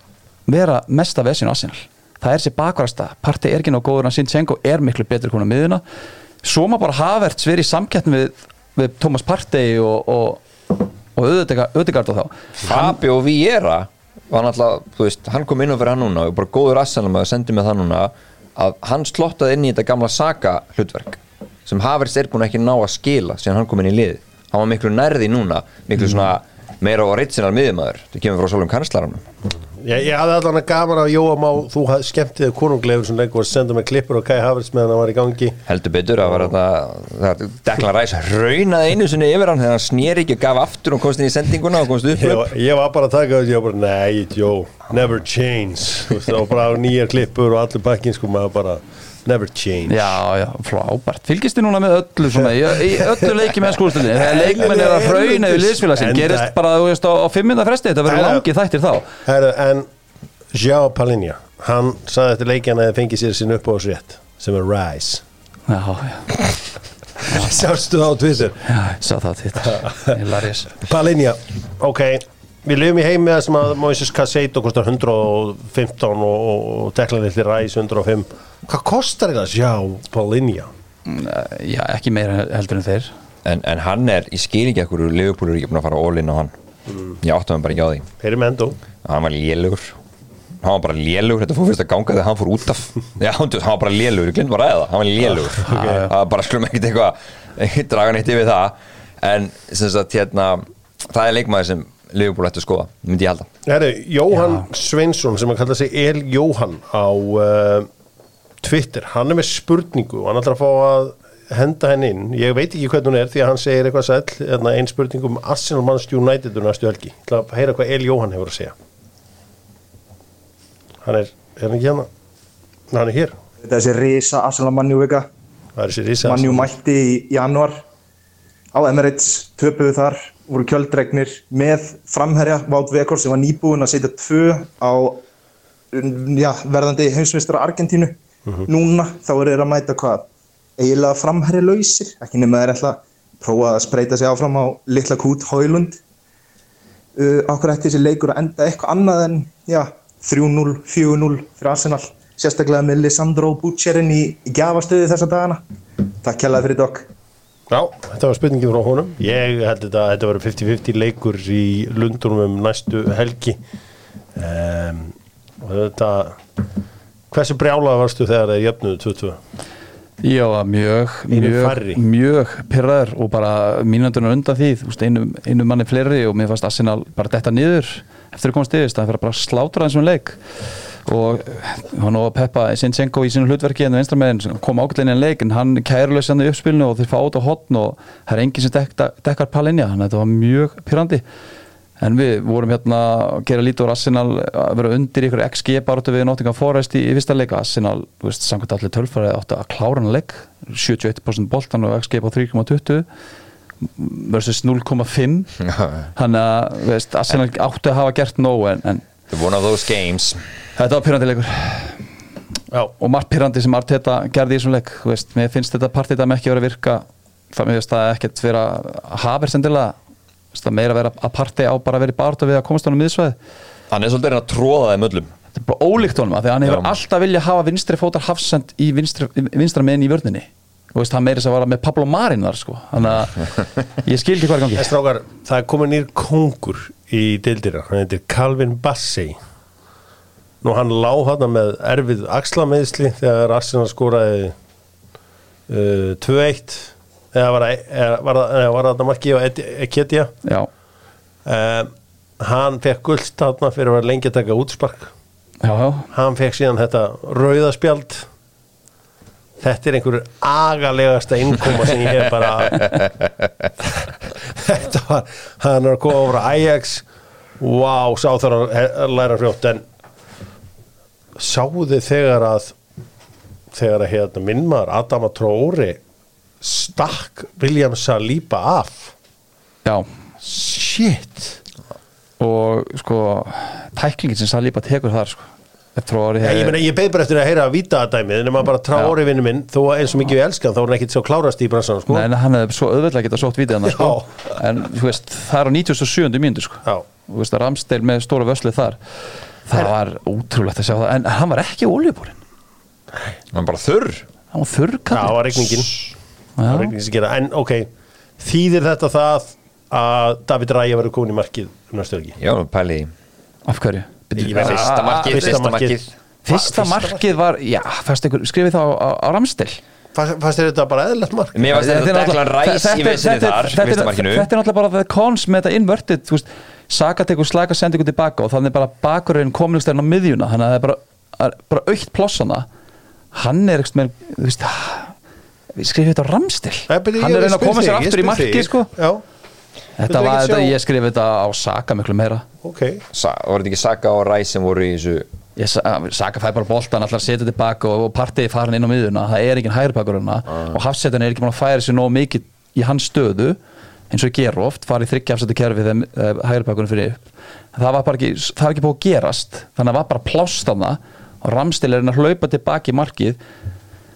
vera mesta vesinu Arsenal. Það er sér bakvarasta, Partey er ekki ná góður en Sinchenko er miklu betur konar miðuna svo má bara Havertz verið í samkettni við, við Thomas Partey og, og, og Ödegard og þá. Fabio Vieira var náttúrulega, þú veist, hann kom inn og fyrir hann núna og bara góður assanum að sendi með það núna að hann slottaði inn í þetta gamla Saka hlutverk sem Havertz er búin ekki ná að skila síðan hann kom inn í lið. Hann var miklu nærði núna, miklu svona meira á reitsinar miðumæður, það kemur frá Sólum Kanslaranum Ég, ég hafði allan að gaman af Jóa Má þú hafði skemmt þig konunglegur sem leikur að senda með klippur og Kai Havertz meðan hann var í gangi. Heldur betur að var þetta Dekla Ræs raunaði einu sinni yfir hann þegar hann snýri ekki og gaf aftur og komst inn í sendinguna og komst upp. Ég, ég var bara að taka þessu, ég var bara, nei, Jó never change, og bara nýjar klippur og allir bakkin, sko, maður bara never change. Já, já, frábært. Fylgist þið núna með öllu svona, í, öllu leiki með skúrstöldinni þegar leikmenn er að hrauna yfir liðsfélag sem gerist bara, þú veist, á, á fimm minna fresti þetta verður langið þættir þá. Herru, en João Palinja hann saði eftir leikjana að það fengi sér sín upp á þessu rétt sem er Rise Já, já, <laughs> Sástu það á Twitter? Já, sá það þetta <laughs> Hilarious. Palinja, ok Við lifum í heimi að sem að Moises Casseto kostar 115 og, og, Lilli Rise 105 Hvað kostar þetta João Palinja? Já, ekki meira heldur en þeir. En, en hann er í skýringi ekkur Liverpool er ekki búin að fara all-in á hann. Ég áttum hann bara ekki á því. Heyri Mendo hann var lélugur hann var bara lélugur, þetta fór fyrst að ganga þegar hann fór út af. <laughs> Já, hann var bara lélugur, ég glemt bara að ræða það, hann var lélugur <laughs> það var bara skulum ekkert eitthvað ekkert <laughs> draga neitt yfir það. En sem sagt hérna það er leikmaður sem Liverpool ætti að skoða myndi ég halda. Herru, Jóhann Sveinsson sem að kalla sig El Jóhann á uh, Twitter, hann er með spurningu og hann ætlar að fá að henda henni inn. Ég veit ekki hvernig hún er því að hann segir eitthvað sæll hérna, ein spurning um Arsenal Manchester United um næstu helgi, ég ætla að heyra hvað El Jóhann hefur að segja. Hann er, er hann ekki hérna? Hann er hér, Þessi risa Arsenal Manju vika það er Manju mætti í januar á Emirates, töpuðu þar voru kjöldregnir með framherja Vátt Vekor sem var nýbúinn að setja tvö á já, verðandi heimsmeistra Argentínu. Núna þá eru þeir að mæta hvað? Eiginlega framherja lausir ekki nema þeir ætla að prófa að spreita sig áfram á litla kút Hólund uh, okkur ætti þessi leikur að enda eitthvað annað en já, 3-0, 4-0 fyrir Arsenal. Sérstaklega með Lisandro Butcherin í, í gjafastöði þessa dagana. Takk kjærlega fyrir dokk Já, þetta var spurningin frá honum. Ég held þetta að þetta var 50-50 leikur í Lundunum um næstu helgi. Um, og þetta hversu brjálaði varstu þegar það jöfnuðu 22? Já, mjög, mjög, mjög pyrraður og bara mínundunar undan því, þú veist, einu, einu manni fleiri og mér fannst Arsenal bara detta niður eftir að koma stigist, það fyrir bara að slátra þessum leik og hann og Peppa Sinchenko í sinu hlutverki en venstramegin kom ákveðlega inn í en leik en hann kæruleysi hann í uppspilinu og þeir fá út á hotn og það er enginn sem dekka, dekkar palinja þannig að þetta var mjög pyrrandi en við vorum hérna að gera lítið úr Arsenal að vera undir ykkur XG baráttu við Nottingham Forest í, í fyrsta leik. Arsenal, þú veist, samkvæmt allir tölfari átti að klára hann leik. 71% boltan og XG på 3,20 versus 0,5 <laughs> þannig að, veist, Arsenal átti að hafa gert nóg en, en one of those games. Þetta var pyrrandi leikur. Já. og margt pyrrandi sem Arteta gerði í þessum leik þú veist, mér finnst þetta partita með ekki að vera að virka. Það mér finnst það ekkert vera hafir sendilega, það meira að vera að parti á bara að vera í barða við að komast honum miðsvæði hann er svolítið að að tróða þeim öllum þetta er bara ólíkt honum af því að hann hefur Já. alltaf vilja hafa vinstri fótar hafsend í vinstri, vinstra meðin í vörninni. Og veist, hann meiri sem var með Pablo Marin þar sko. þannig að <laughs> ég skil ekki hvað er í gangi. Strákar, það er komin nýr kongur í deildina, hann heitir Calvin Bassey. Nú hann lá hann með erfið axlameðsli þegar Arsenal skoraði uh, 2-1 eða var, það- marki á Eketja já, um, hann fekk gullt þarna fyrir að vera lengi að taka útspark. Já, já, hann fekk síðan þetta rauðaspjald þetta er einhver agalegasta innkoma sem ég hef bara <laughs> þetta var hann er að koma frá Ajax. Wow, sá þar að læra fljótt en sáðu þið þegar að þegar að hérna minnmaður Adama Traore stakk William Saliba af? Já. Shit. Og sko tæklingin sem Saliba tekur þar sko orði Já, ég, meina, ég beð bara eftir að heyra að vita að dæmið en ef maður bara trá orði vinnu minn þó að eins og mikið við elskan þá er hann ekkit svo klárast í bransan sko. Nei, en hann hefði svo auðvitað getað sótt vítið hann sko. en þú veist, það er á 97. mínútu sko. Já. þú veist að Ramsdale með stóra vöslið þar það var ótrúlegt að sjá það en hann var ekki oljubúrin hann var bara þurr hann var þurr Já, það var regningin En ok, þýðir þetta það að David Ræja verður komin í markið um næstu helgi já, pæli í. Af hverju? Veit Fyrsta það. markið, Fyrsta markið. markið. Fyrsta markið var, já, fyrst ykkur, skrifið það á, á, Ramstil Fannst fannst þér þetta bara eðlert mark? Mér varst þetta Declan Rice í vesinni þar þetta, fyrsta er- markinu þetta er náttúrulega bara the cons með þetta veist, Saka tekur slaka sendi ykkur tilbaka og þannig er bara bakurinn kominugstæðin á miðjuna þannig að það er bara, er bara aukt plossana hann er ekkert með þú veist, við skrifum þetta á Ramstil hann er að reyna að koma sér aftur í spyr marki þig. sko. Já, þetta var ekki þetta, sjá- ég skrifið þetta á Saka miklu meira. Ok. Sa- Var þetta ekki Saka og Rice sem voru í þessu Ég, sa- Saka fæ bara boltan, allar setja tilbaka og, og partiði farin inn á miðuna, það er engin hægripakur hana og hafsetan er ekki búin að færa sér nóg mikið í hans stöðu eins og gera oft, farið þryggja hafsetu kerfi þegar uh, hægripakurinn fyrir upp. En það var bara ekki, það var ekki búið að gerast. Þannig að það var bara plást af það og Ramstil er hann að hlaupa tilbaki í markið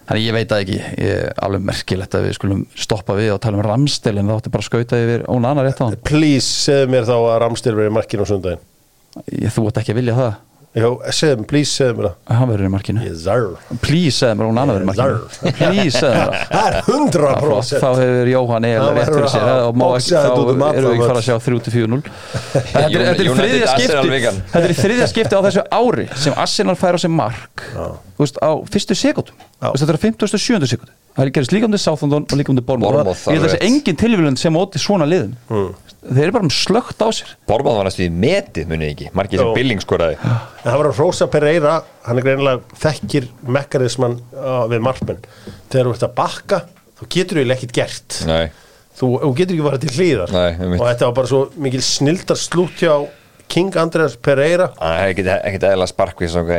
þannig ég veit það ekki ég er alveg merkilegt að við skulum stoppa við og tala um Ramstil en það átti bara að skauta yfir Óna annar rétt á hann. Please, segðu mér þá að Ramstil verið markinu á sundaginn Ég- þú ert ekki að vilja það Já, segðu mér, please, segðu mér það. Hann verður í markinu. Yes, Please, segðu mér, hún annar verður í markinu. <laughs> Please, segðu mér það. Það er hundra Já, flott, prósent. Þá hefur Jóhann eiginlega rétt fyrir sér. að og má ekki, um þá allan erum við ekki fara að sjá 3-4-0 <laughs> Þetta er- er þriðja skipti vikan. Þetta er í þriðja skipti á þessu ári sem Arsenal fær á sig mark. Á fyrstu sekundum Þetta er á 57. sekundu Það er gerist líka um til Southampton og líka um Bournemouth. Bournemouth, Ég held að þessi engin tilvílund sem móti svona liðum. Þeir eru bara um slögt á sér. Bormann var næstu í metið, munið ekki? Markið sem. Billing skoraði. En það var að Rosa Pereira, hann er greinilega þekkir mekanisman uh, við markmenn. Þegar þú ert að bakka, þú getur eiginlega ekkert gert. Nei, Þú, þú getur ekki farið til hlýðar. Og þetta var bara svo mikil snildar slútt hjá King Andreas Pereira, það er ekkit, ekkit eðla sparkvís ok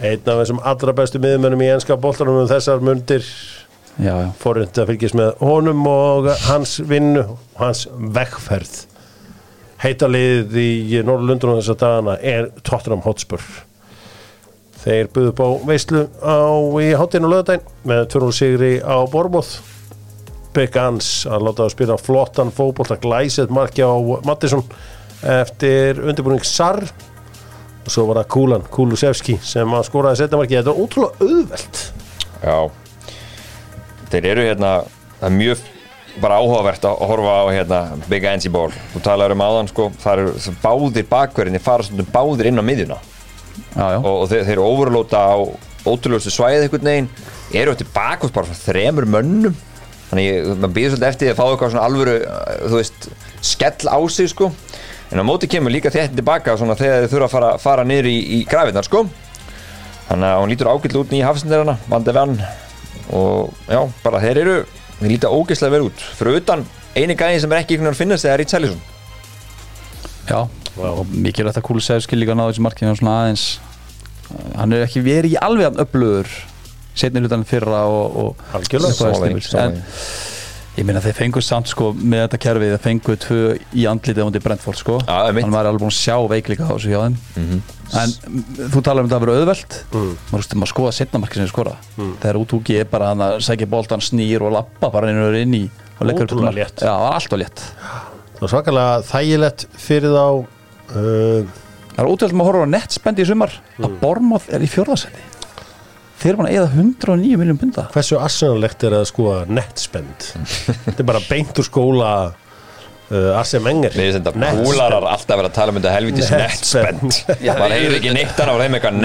einn af þessum allra bestu miðmönnum í enska boltanum um þessar mundir. Forund að fylgjast með honum og hans vinnu, hans vegferð. Heita liðið í Norrlundunum þessar dagana er Tottenham Hotspur. Þeir buðu upp á veislu á í hátinn og löðdæn með tvörnum sigri á Borbóð. Big Ans að láta að spila flottan fótbolt að glæsið marki á Mattisson eftir undirbúning Sarr og svo var það Kúlan, Kúlusevski sem að skoraði setja marki. Þetta er ótrúlega auðvelt. Já. Þeir eru hérna Það er mjög bara áhugavert að horfa á hérna Big Ansi Ball. Þú talar um áðan sko Það eru báðir bakverðinni fara stundum báðir inn á miðjuna. Já, já. Og, og þeir, þeir overlóta á ótrúlegustu svæðið einhvern veginn. Eru eftir bakvist bara frá þremur mönnum. Þannig ég, maður býður svolítið eftir að fá eitthvað svona alvöru þú veist, skell á sig sko en á móti kemur líka þetta tilbaka svona þegar þeir þurfa að fara, fara niður í, í grafinnar sko. Þannig að hún lítur ágætlu út nýja hafsendirana vandi vann og já, bara þeir eru þeir líta ógeðslega vel út. Fyrir utan eini gæði sem er ekki einhvern veginn að finnast það er Rít Sælisson Já, og mikilvægt að Kulusevski líka náðu þessu markinu svona aðeins hann er ekki verið í alveg öflugur setni hlutan fyrra og, og því, stífur. en ég meina þeir fengu samt sko með þetta kerfið þeir fengu tvö í andlitið á hundi Brentford sko. Já, einmitt. hann var alveg búin að sjá veikleika á þessu hjá þeim. En mm, þú talar um þetta að vera auðvelt. Mm. maður, veist, maður skoða setna markið sem þið skora þegar út úki er bara að segja boltan snýr og lappa bara inn og inn í og leggur upp Ótrúlega mark. létt. Já, það var alltaf létt. Það var svakalega þægilegt fyrir þá uh, Það er ótrúlega að horfa á nettspendi í sumar. Að Bormoth er í fjórðasetti Þeir eru búin að eða 109 miljón punda. Hversu arsenalegt er að skoða netspend þetta er bara beint úr skóla uh, Arsene Wenger Við erum þetta búlarar alltaf verið að tala um þetta helvitis netspend maður <laughs> heyrir ekki neitt annað á þeim eitthvað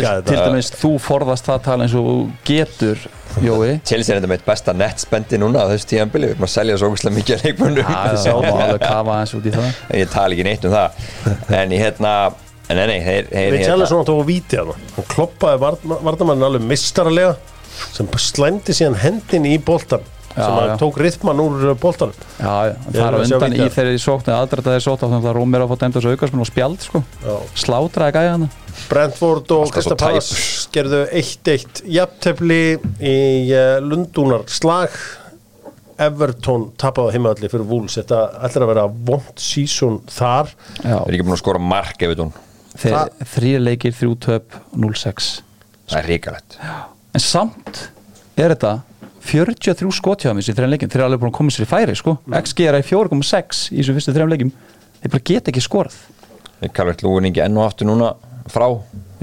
þetta. til dæmis þú forðast það tala eins og þú getur Jói. Chelsea er þetta með eitt besta nettspendi núna á þessu tíðanbili, við erum að selja svo ógustlega mikið að það. En ég tala ekki neitt um það. En ég hérna, nei, nei, þeir, þeir við tjálum svona tók að víti hann kloppaði vardamann alveg mistarlega sem slæmdi síðan hendin í boltan Já, sem að já. tók rithman úr boltan Já, já, það er á að undan í þeirri sóknu aðdrataði á þannig að Rómir á að fá dæmt þessu aukasmenn og spjald sko. Já. slátraði gæja hann Brentford og Krista Pallas gerðu 1-1 jafntefli í uh, Lundunar slag Everton tapaði heimaðalli fyrir Wolves. Þetta ætlar að vera vond sísón þar. Já, er ekki búin að skora mark ef hún, þeir, þrýr leikir, þrjú töp 0-6 það er ríkalegt En samt er þetta 43 skotjáðum í þrejum leikjum. Þeir eru alveg búin að koma sér í færi sko. XG er í 4,6 í þessum fyrstu þrejum leikjum. Þeir bara geta ekki skorað. Ég kallar þetta lúin ekki enn og aftur núna frá,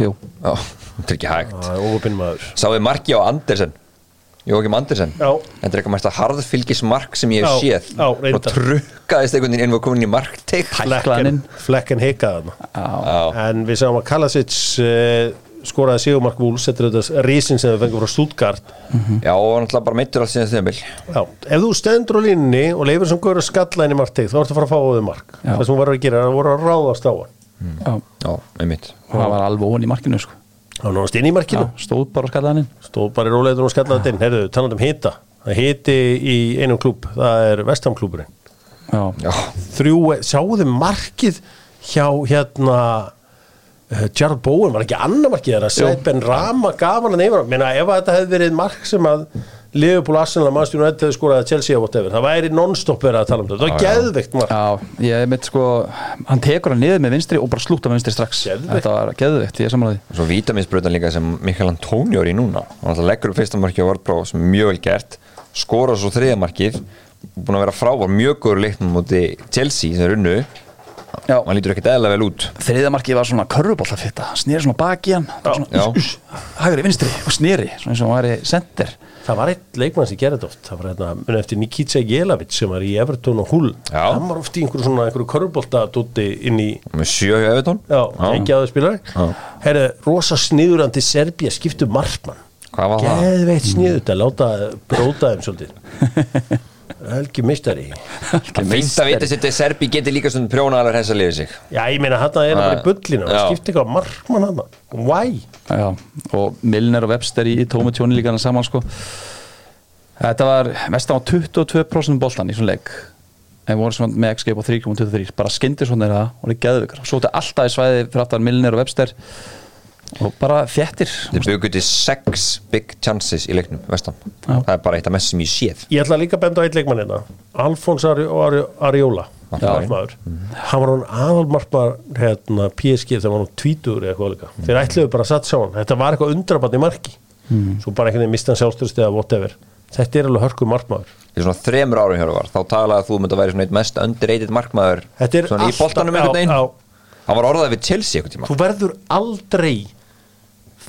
Jú, já, <laughs> þetta er ekki hægt. Sáðu marki á Andersen Jókim Andersen. Já. Þetta er eitthvað mest að harðfylgismark sem ég hef séð. já, og trukkaðist einhvern veginn inn og komin í markteik flekken, flekken Já. en við sáum að Kalasic uh, skoraði Sigurmark Wools þetta er þetta rísin sem við fengum frá Stuttgart. Já, og náttúrulega bara meittur alls síðan þeimbil Já, ef þú stendur á línni og leifir sem gaur að skalla inn í markteig þá ertu að fara að fá á þau mark það sem hún var að gera er að voru að ráðast á hann. Já, Já, einmitt. Og það var alveg ón í markinu sko. Það var náttúrulega inn í markinu. Já, stóð bara hann inn. Stóð bara í róleitur og skallaði þetta inn. Heyrðu, talandi um hita. Það hiti í einum klúb það er Vestham klúburinn Já, Já, þrjú, sjáðu markið hjá hérna uh, Gerald Bowen? Var ekki annar markið þeirra? Seid Ben Rama gaf hann að neyfra Meina, ef að þetta hefði verið mark sem að Liverpool, Arsenal, Manchester United hefði skorað að Chelsea og whatever, það væri non-stop verið að tala um þetta. Það var geðveikt mark. Já, ég mitt sko hann tekur hann niður með vinstri og bara slúta með vinstri strax. Geðveikt. Þetta var geðveikt, ég er samanlega og svo vítaminsbröðan líka sem Mikael Antonio er í núna. Hann leggur upp fyrsta marki á Vardbrá sem er mjög vel gert skora svo þriða markið búin að vera frávar mjög góður leiknum múti Chelsea sem er unnu Hann lítur ekkert eðla vel út. Þriðamarkið var svona körfubollafitta, hann snýri svona baki hann. Var uss, hægri vinstri og snýri, svona eins og hann væri sender það var eitt leikmann sem gerði þetta oft. Það var hérna, muni eftir Nikita Jelavic sem var í Everton og Hull. Já. hann var oft í einhverju svona einhverju körbolta dúti inn í með sjö hjá Evertón já, ekki aðeins spilari Já. herri, rosa sniðurandi Serbia skiptu markmann. Hvað var það? geðveitt sniðut að láta bróta þeim svolítið <laughs> Helgi mistari Það finnst að vita sér að Serbi geti líka svona hens að lifa sig. Já, ég meina hann er bara í bullinu Já. hann skipti eitthvað markmann hann Why? Já, og Milner og Webster í, tjóni líka hann saman sko. Þetta var mestan á 22% boltan í svona leik. En voru svona með XG á 3.23 bara skyndi svona þeirra og það er geðvikar svo þetta alltaf í svæði fyrir aftan Milner og Webster og bara þéttir Þeir byggur til sex big chances í leiknum vestam Já. Það er bara eitt af mest sem ég séð. Ég ætla líka að benda á eitt leikmann hérna. Alfons Ari Ari Ariola. Hann var hann aðalmarkmaður hérna, PSG þegar hann var tvítur eða eitthvað líka. Þeir ætluðu bara að satsa á hann. Þetta var eitthvað undrabann í marki. Svo bara einhvern veginn mista hann sjálfstyrst eða whatever. Þetta er alveg hörku markmaður. Í svona þremur árum hér var Þá talaði að þú myndi að vera svona eitt mest underrated markmaður Þetta er alltaf- já, einhvern veginn. Já. Hann var orðað við Chelsea einhvern tíma þú verður aldrei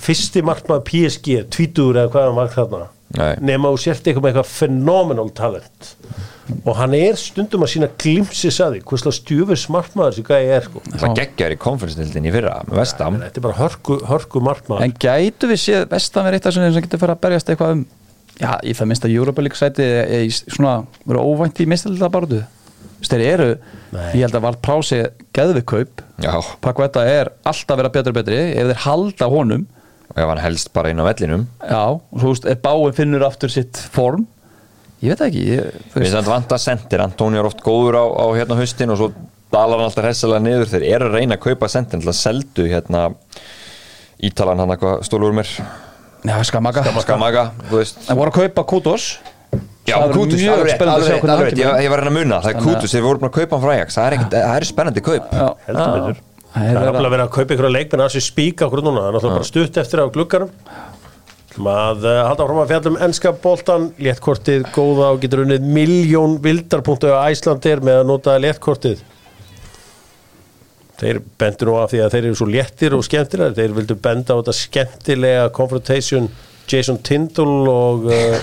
fyrsti markmaður PSG tvítur eða hvað hann var þarna. Nei. nema þú sért eitthvað með eitthvað phenomenal talent. Og hann er stundum að sína glimsis að því hvers slags stjúfis markmaður sem gæði er sko. Það geggjar í konferensdildin í fyrra með vestam þetta er bara hörku, hörku markmaður. En gætu við séð vestan verið eitt af svona sem getur fyrir að berjast eitthvað um Já, ég það minnst að Europa League sæti er í svona, verið óvænt í mistalita barðu Þeir eru, Nei. ég held að Vald Prási geðvið kaup Já, Pakvetta er alltaf vera betur og betri. Ef þeir halda honum og ef hann helst bara inn á vellinum. Já, og svo veist, ef Báin finnur aftur sitt form. Ég veit það ekki ég, þú veist, að sendir, Antoni er oft góður á, á hérna haustin og svo dalar hann alltaf hressilega niður. Þeir eru að reyna að kaupa sendir að seldu hérna Ítalan hann eitthvað stólur mér. Já, skamaga Skamaga, þú veist. En voru að kaupa Kudos Já, Kútus, alveg alveg alveg ég, ég var að reyna að muna, það. Er Kútus, þeir voru búin að kaupa hann frá Ajax, það er, ekkert, það er spennandi kaup. Já, heldur betur. Það er alveg að vera að kaupa ykkur leikmenn að þessu spíka okkur núna, það er náttúrulega bara stutt eftir á gluggarum að uh, halda fram að fjallum ennska boltan, léttkortið góða og getur unnið miljón vildarpunktu á Æslandir með að nota léttkortið. Þeir bendur nú af því að þeir eru svo léttir og skemmtilega, þeir vildu benda á þetta skemmtilega confrontation Jason Tindall og uh,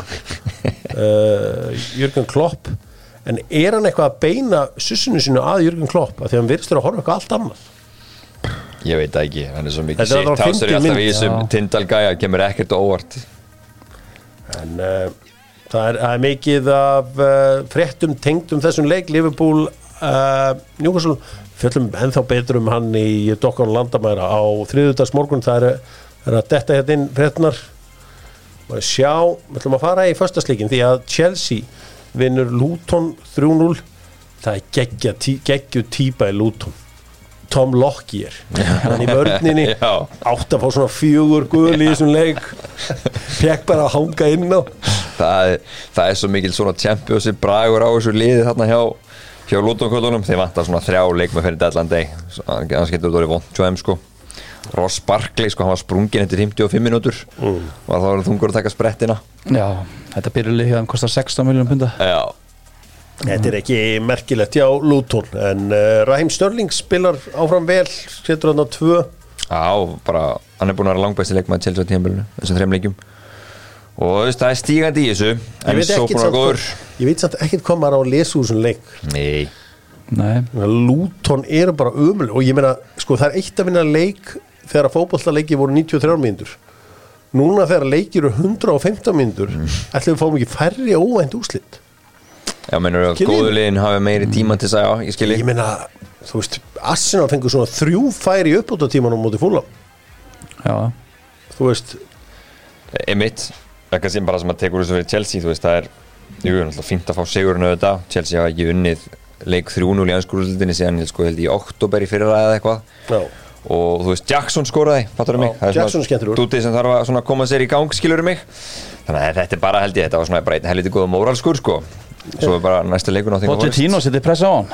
uh, Jürgen Klopp. En er hann eitthvað að beina sussinu sinu að Jürgen Klopp? Að því að hann virðist vera að horfa eitthvað allt annað. Ég veit ekki, hann er svo mikið allavega hásur í fyndin alltaf í þessum já. Tindal gæja, kemur ekkert óvart. En uh, það, er, er mikið af uh, fréttum tengdum þessum leik. Liverpool uh, Newcastle. Fjöllum ennþá betur um hann í Dokkon Landamæra á þriðudags morgun það er, er að detta hérna inn fréttnar að sjá, við ætlum að fara í föstasleikin því að Chelsea vinnur Luton 3-0 það er geggja, tí, geggju típa í Luton. Tom Lockyer. Hann í vörninni. <laughs> Átt að fá svona fjögur gul í þessum leik. Fekk bara að hanga inn á. Það það er svo mikil svona championship bragur á þessu liði þarna hjá hjá Lutonköldunum, þeir vantar svona þrjá leikma fyrir Deadland Day, annars getur þetta verið vond hjá þeim sko Ross Barkley sko, hann var sprungin eftir 55 minútur Mm. og þá var þungur að taka sprettina. Já, þetta byrjuleg hérna kostar 16 miljónum punda. Já, Þetta er ekki merkilegt hjá Luton en uh, Raheem Störling spilar áfram vel setur hann á tvö. Já, bara, hann er búin að vera langbæsti leikmaður til þessu tímabilinu, þessum þreim leikjum. Og þú veist, það er stígandi í þessu Ég en svo búin að góður. ég veit samt ekkert hvað maður á að lesa úr þessum leik. Nei, Nei, Lúton eru bara ömuleg og ég meina, sko það er eitt að vinna leik þegar að fótballaleiki voru 93 mínútur. Núna þegar leikir eru 115 mínútur Mm. ætlum við fáum ekki færri óvænt úslit já, mennur að Skiljið? góðu liðin hafi meiri tíma til þess að, já, ég skilji. Ég meina, þú veist, Arsenal fengur svona þrjú færi uppbúta tímanum mútið fúla já, þú veist, Emitt, eitthvað sem bara sem að tekur þessu fyrir Chelsea, þú veist, það er jú, náttúrulega fínt að fá sigurinn auðvitað. Chelsea hafa ekki unnið leik 3-0 í anskúrúldinni síðan, ég sko, held í oktober í fyrra eða eitthvað. Já, og þú veist, Jackson skoraði, fattur mig? Já, Jackson er skemmtilegur. Dútið sem þarf að svona koma sér í gang, skilur mig? Þannig að þetta er bara, held ég, þetta var svona bara einn helviti góða móralskur, sko. Svo er bara næsta leikun á því Pochettino setið pressa á hann.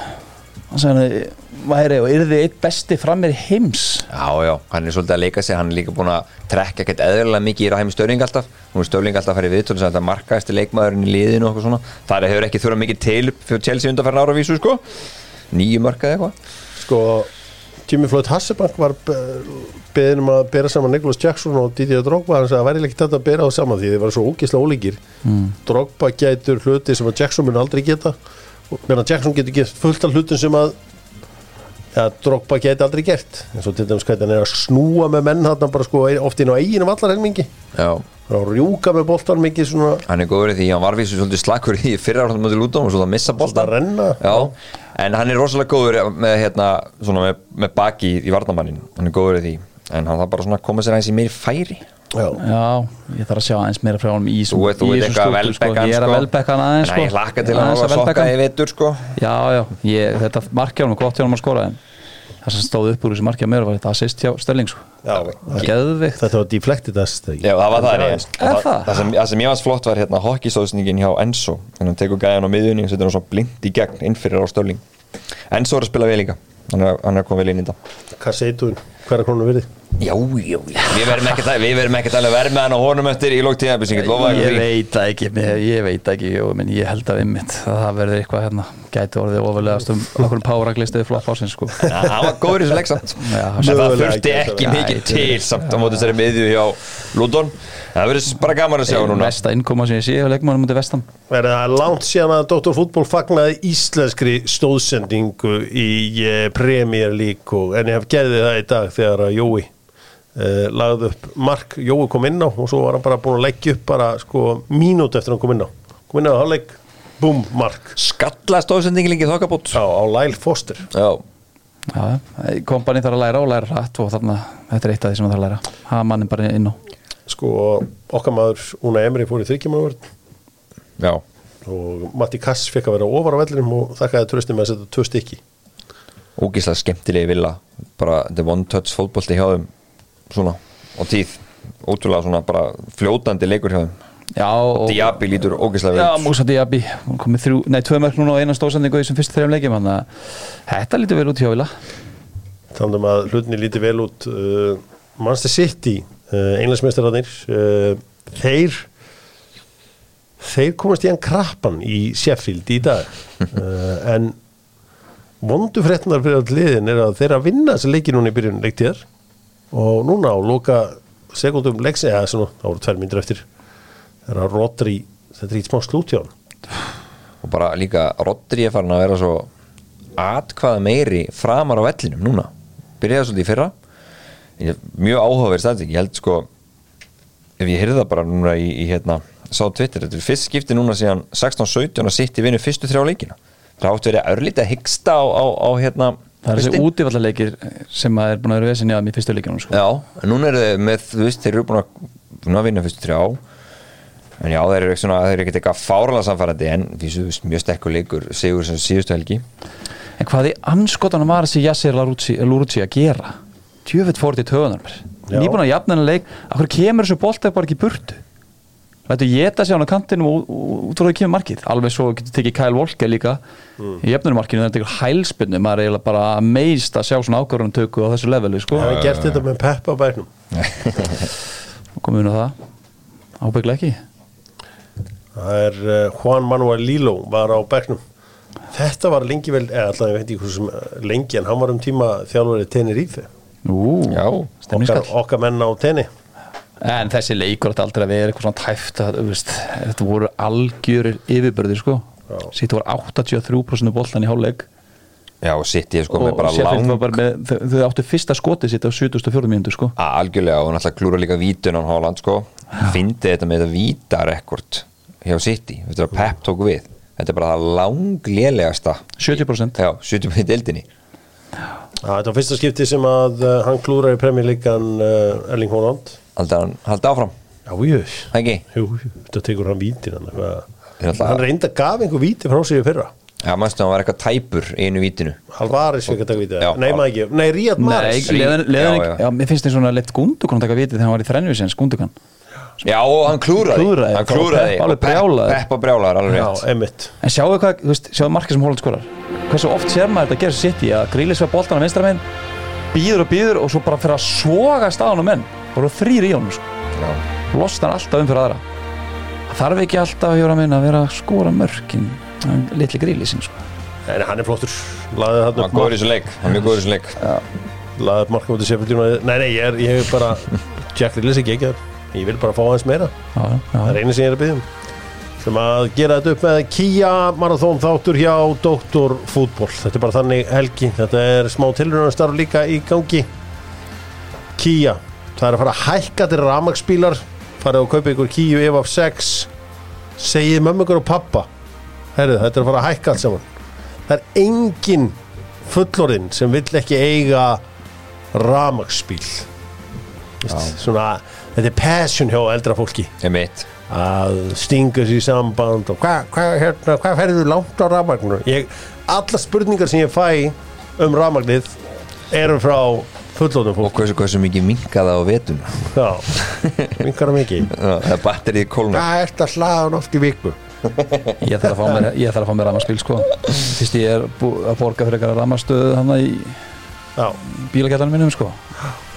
Hann sagði hann væri og yrði eitt besti frammeir heims. Já, já, hann er svolítið að leika sig, hann er líka búin að trekka ekkert eðlilega mikið í Rahim Störling alltaf. Nú er Störling alltaf að fara í viðtölu sem þetta markaðist markaðasti leikmaðurinn í liðinu og eitthvað svona. Það hefur ekki þurfa mikið til fyrir Chelsea undanferðin ára vísu, sko. Nýju markað eitthvað. Sko Jimmy Floyd Hasselbank var beðin um að bera saman Nicholas Jackson og Didier Drogba. Hann sagði að það væri ekki þetta að bera á saman því þið var svo ógislega ólíkir. Mm. Drogba gætur hluti sem að Jackson mun aldrei geta. Og meðan Jackson getur gett fullt af hlutum sem að ja, Drogba gæti aldrei gert. Eins og til dæmis hvernig hann er að snúa með menn þarna bara sko oft inn á eiginu vallar helmingi Já, og rjúka með boltan mikið svona hann er góður í því, hann var vísu svolítið slakur í fyrra ára mútið Lúton og svo það missa að boltan en hann er rosalega góður með, hérna, svona með, með baki í, í varnamannin Hann er góður í því En hann þarf bara svona að koma sér aðeins í meiri færi. Já, Já, ég þarf að sjá aðeins meira frá honum í Þú veit, þú veit eitthvað sko. velbekkan Ég er að velbekka hann aðeins En sko. ég hlakka til að Aðeins hafa velbekka sokka hann. í vetur, sko. Já, já, ég, þetta markja honum gott hjá honum að skora en það sem stóð upp úr þessu markja mér var þetta assist hjá Störling sko. þetta var deflected assist ekki? Já, það var það, það, það? það, sem, það sem ég varst flott var hérna hockeystóðsningin hjá Enzo. Þannig að hann tekur gæjan á miðjunni og setur hann svo blind í gegn inn fyrir á Störling Enzo er að spila vel líka. Hann er, hann er að koma vel inn í þetta. Hvað segir þú, hverja krónu virði? Já, já, já Við verðum ekkert að- við verðum ekkert alveg verð með hann á honum eftir í lók tíða Ég veit það ekki, ég veit ekki og, menn, ég held að einmitt að það verður eitthvað hérna gæti orðið ofalegast um okkur páraglistuði flott ásins sko. Hann var góður í þessu leik samt Já, En það þurfti ekki það. mikið til samt á móti þessari miðju hjá Luton Það verður bara gaman að sjá núna. Vesta innkoma sem ég sé á leikmannum mútið vestam Er það langt síðan að Dr. Fútból fagnaði íslenskri stóðsendingu í eh, Premier League og en ég hef gerði það í dag þegar að Jói uh, lagði upp mark, Jói kom inn á og svo var hann bara búin að leggja upp bara sko mínút eftir að hann kom inn á. Kom inn á hálfleik, búm, mark. Skalla stóðsendingin líkið þokkabót. Á, á Lyle Foster. Já, Já, kompani þarf að læra og læra rætt og þarna, þetta er eitt af því sem það þarf að læra. Hafa mannin bara inn á sko okkar maður Una Emri fór í þryggjumanvörð já. Og Matti Kass fekk að vera ofar á vellinum og þakkaði tröstum með að setja tvö stykki. Ógíslega skemmtilegi villa. Bara the one touch fótbolti hjá þeim svona á tíð. Ótrúlega svona bara fljótandi leikur hjá þeim. Já, og, Diaby lítur ógíslega Já, vel út. Musa Diaby, hún komið þrjú, nei, tvö mörg núna á eina stóðsendingu í þessum fyrstu þrejum leikjum þannig að þetta lítur vel út hjá Vila þannig að hlutinni líti vel út uh, Manchester City englandsmeistararnir uh, þeir þeir komast í hann krappan í Sheffield í dag. Uh, en vondu fréttnar fyrir all liðin er að þeir eru að vinna þessi leiki núna í byrjun leiktíðar og núna á loka sekundum leiks eða svona, það voru tvær myndir eftir þegar að Rodri þetta er í smá slút hjá hann og bara líka Rodri er farin að vera svo atkvaða meiri framar á vellinum núna. Byrjaði svolítið í fyrra mjög áhugaverð staðstík ég held sko ef ég heyrði það bara núna í, í hérna sá Twitter, þetta er fyrst skipti núna síðan 16-17 að sitt í vinnu fyrstu þrjá leikina það áttu verið örlítið að hyggsta á, á, á hérna Það er þessi haustin. útivallarleikir sem að er búin að vera vesin jáðum í fyrstu leikjunum sko. Já, en núna eru þeir með, þú veist, þeir eru búin að, að vinna fyrstu þrjá en já, þeir eru ekki svona, þeir eru ekkert eitthvað fárala samfærandi en þú veist, mjög stekkur leikur sigur sem síðustu helgi En hvað í anskotanum var þessi Yassir Lurutsi að gera? Tjöfett fór til töðunar mér. Nýbúin að jafna hennar leik. Akkur kemur þessu bolta bara ekki í burtu? Lættu geta hann á kantinum og út frá það kemur markið. Alveg svo getur tekið Kyle Walker líka í jafnunum markinu þegar það tekur hælspinnu maður er eiginlega bara meist að sjá svona ákvarðan tökku á þessu leveli sko. Hann gert þetta með Peppa á bæknum <laughs> komum við á það. Ábygglega ekki. Það er uh, Juan Manuel Lilo var á bekknum. Þetta var lengi vel, eða alltaf ég veit ekki eh, lengi en hann var um tíma Tenerife Ú, Já, okkar, okkar menn á tenni. En þessi leikur átti aldrei að vera eitthvað svona tæft að, þú veist, Þetta voru algjörir yfirbörðir sko. Sitt var 83% boltan í hálfleik. Já, og City sko með og bara lang var bara með, þau, þau áttu fyrsta skotið sitt á 74 mínútur sko. A- algjörlega og náttúrulega klúra líka vítun á Holland sko. Fyndi þetta með þetta vítarekord hjá City, þetta er að Pep tók við? Þetta er bara það langlélegasta 70% já, 70% í deildinni. Já, þetta var fyrsta skipti sem að uh, hann klúrar í premjörleikan uh, Erling Haaland. Haldið hann haldið áfram? Já, jú, Ekki? jú, þetta tekur hann vítin hann, hann reynda gaf einhver víti frá sig í fyrra. Já, mannstu hann var eitthvað tæpur í einu vítinu. Alvaris fikk að taka víti. Já, Nei, maður ekki, nei, Ríad Maris mér finnst þess svona leitt Gundukan taka vitið þegar hann var í þrennvísins Gundukan Já, og hann klúraði Klúðraði, Hann klúraði Pep alveg og Pep- brjálaður. Pep og brjálaður, alveg Já, rétt. emmitt En sjáu hvað, þú veist, sjáu markið sem Holland skorar Hversu oft sér maður þetta gera sitt í að grílis við boltan á vinstra menn býður og býður og svo bara fyrir að soga staðan á menn bara þrýr í honum sko. losnar alltaf um fyrir aðra. Það þarf ekki alltaf að hjóra minn að vera að skora mörkin litli grílisin sko. En hann er flottur. Hann var góður í þessu leik Hann er góður í þessu leik. Laði upp marka mútið Sheffield United. Nei, nei, ég er, ég er bara <laughs> Jack Rillis ekki ekki Ég vil bara fá aðeins meira. Já, já. Það er einu sem ég er að byggja um sem að gera þetta upp með Kia Marathon þáttur hjá Dr. Fútból þetta er bara þannig helgi. Þetta er smá tilrunastarf líka í gangi. Kia það er að fara að hækka til ramagsbílar farið og kaupa ykkur Kia Evo 6 segið mömmu ykkur og pappa herru þetta er að fara að hækka allt saman. Það er engin fullorinn sem vill ekki eiga ramagsbíl svona þetta er passion hjá eldra fólki. Ég mitt að stinga sér í samband og hvað hva, hérna, hva ferðu langt á rafmagninu? Ég, alla spurningar sem ég fæ um rafmagnið eru frá fullóðum Og fólk hversu, hversu mikið minkaða á vetun já, minkar það mikið. <laughs> Það er batterið kólna hvað ert að slaga hann oft í viku? Ég þarf að fá mér, ég þarf að fá mér ramaspíl sko. fyrst ég er að borga fyrir eitthvað ramastöðu hann í já, bílagættanum minnum sko.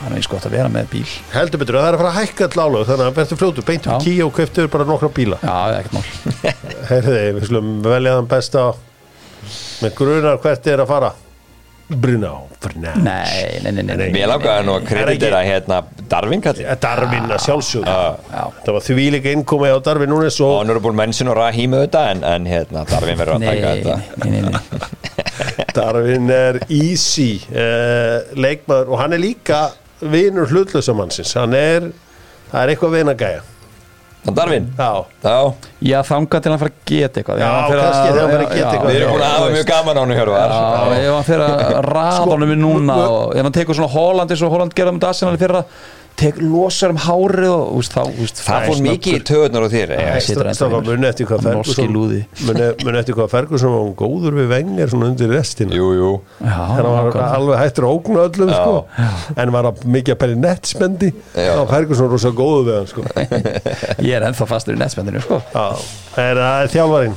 þannig að ég sko að vera með bíl. Heldur betur að það er að fara að hækka all álög þannig að verður fljótu, beintum kíja og köftur bara nokkra bíla. Já, ekkert mál. Herriði, við skulum velja þann besta. Með grunar hvert er að fara Bruná, Bruná nei, nei, nei, nei, nei. Mér langaði nú að Er kreditera hérna Darvin kalli Darvin að sjálfsögðu já. það var því líka innkomi á Darvin núnes og Honorable mention og Rahim auðvitað en, en hérna Darvin verður að taka þetta nei, nei, nei. <laughs> Darvin er easy uh, leikmaður og hann er líka vinur hlutlösamannsins hann er, það er eitthvað vina Það Darvin? já, Já Já, þanga til að fara að geta eitthvað. Já, Ef hann fer kannski þegar hann fer að geta eitthvað. Við erum búin að hafa mjög gaman á hennu Hjörvar. Já, ef hann fer að raða honum við núna Mö- og ef hann tekur svona Holland eins og Holland gerði um Arsenal í fyrra tek, losar um hárið og úst, þá, úst, Það fór mikið í töðunar á þér eh, vinur. muni eftir hvað Ferguson muni, eftir hvað Ferguson var góður við vengir svona undir restina. Jú, jú. Já, hann var alveg hættur að ógna öllum sko. en var að mikið að pæli nettspendi þá var Ferguson rosa góður við hann sko. <laughs> Ég er ennþá fastur í netspendinu sko. Já, er það þjálfarinn?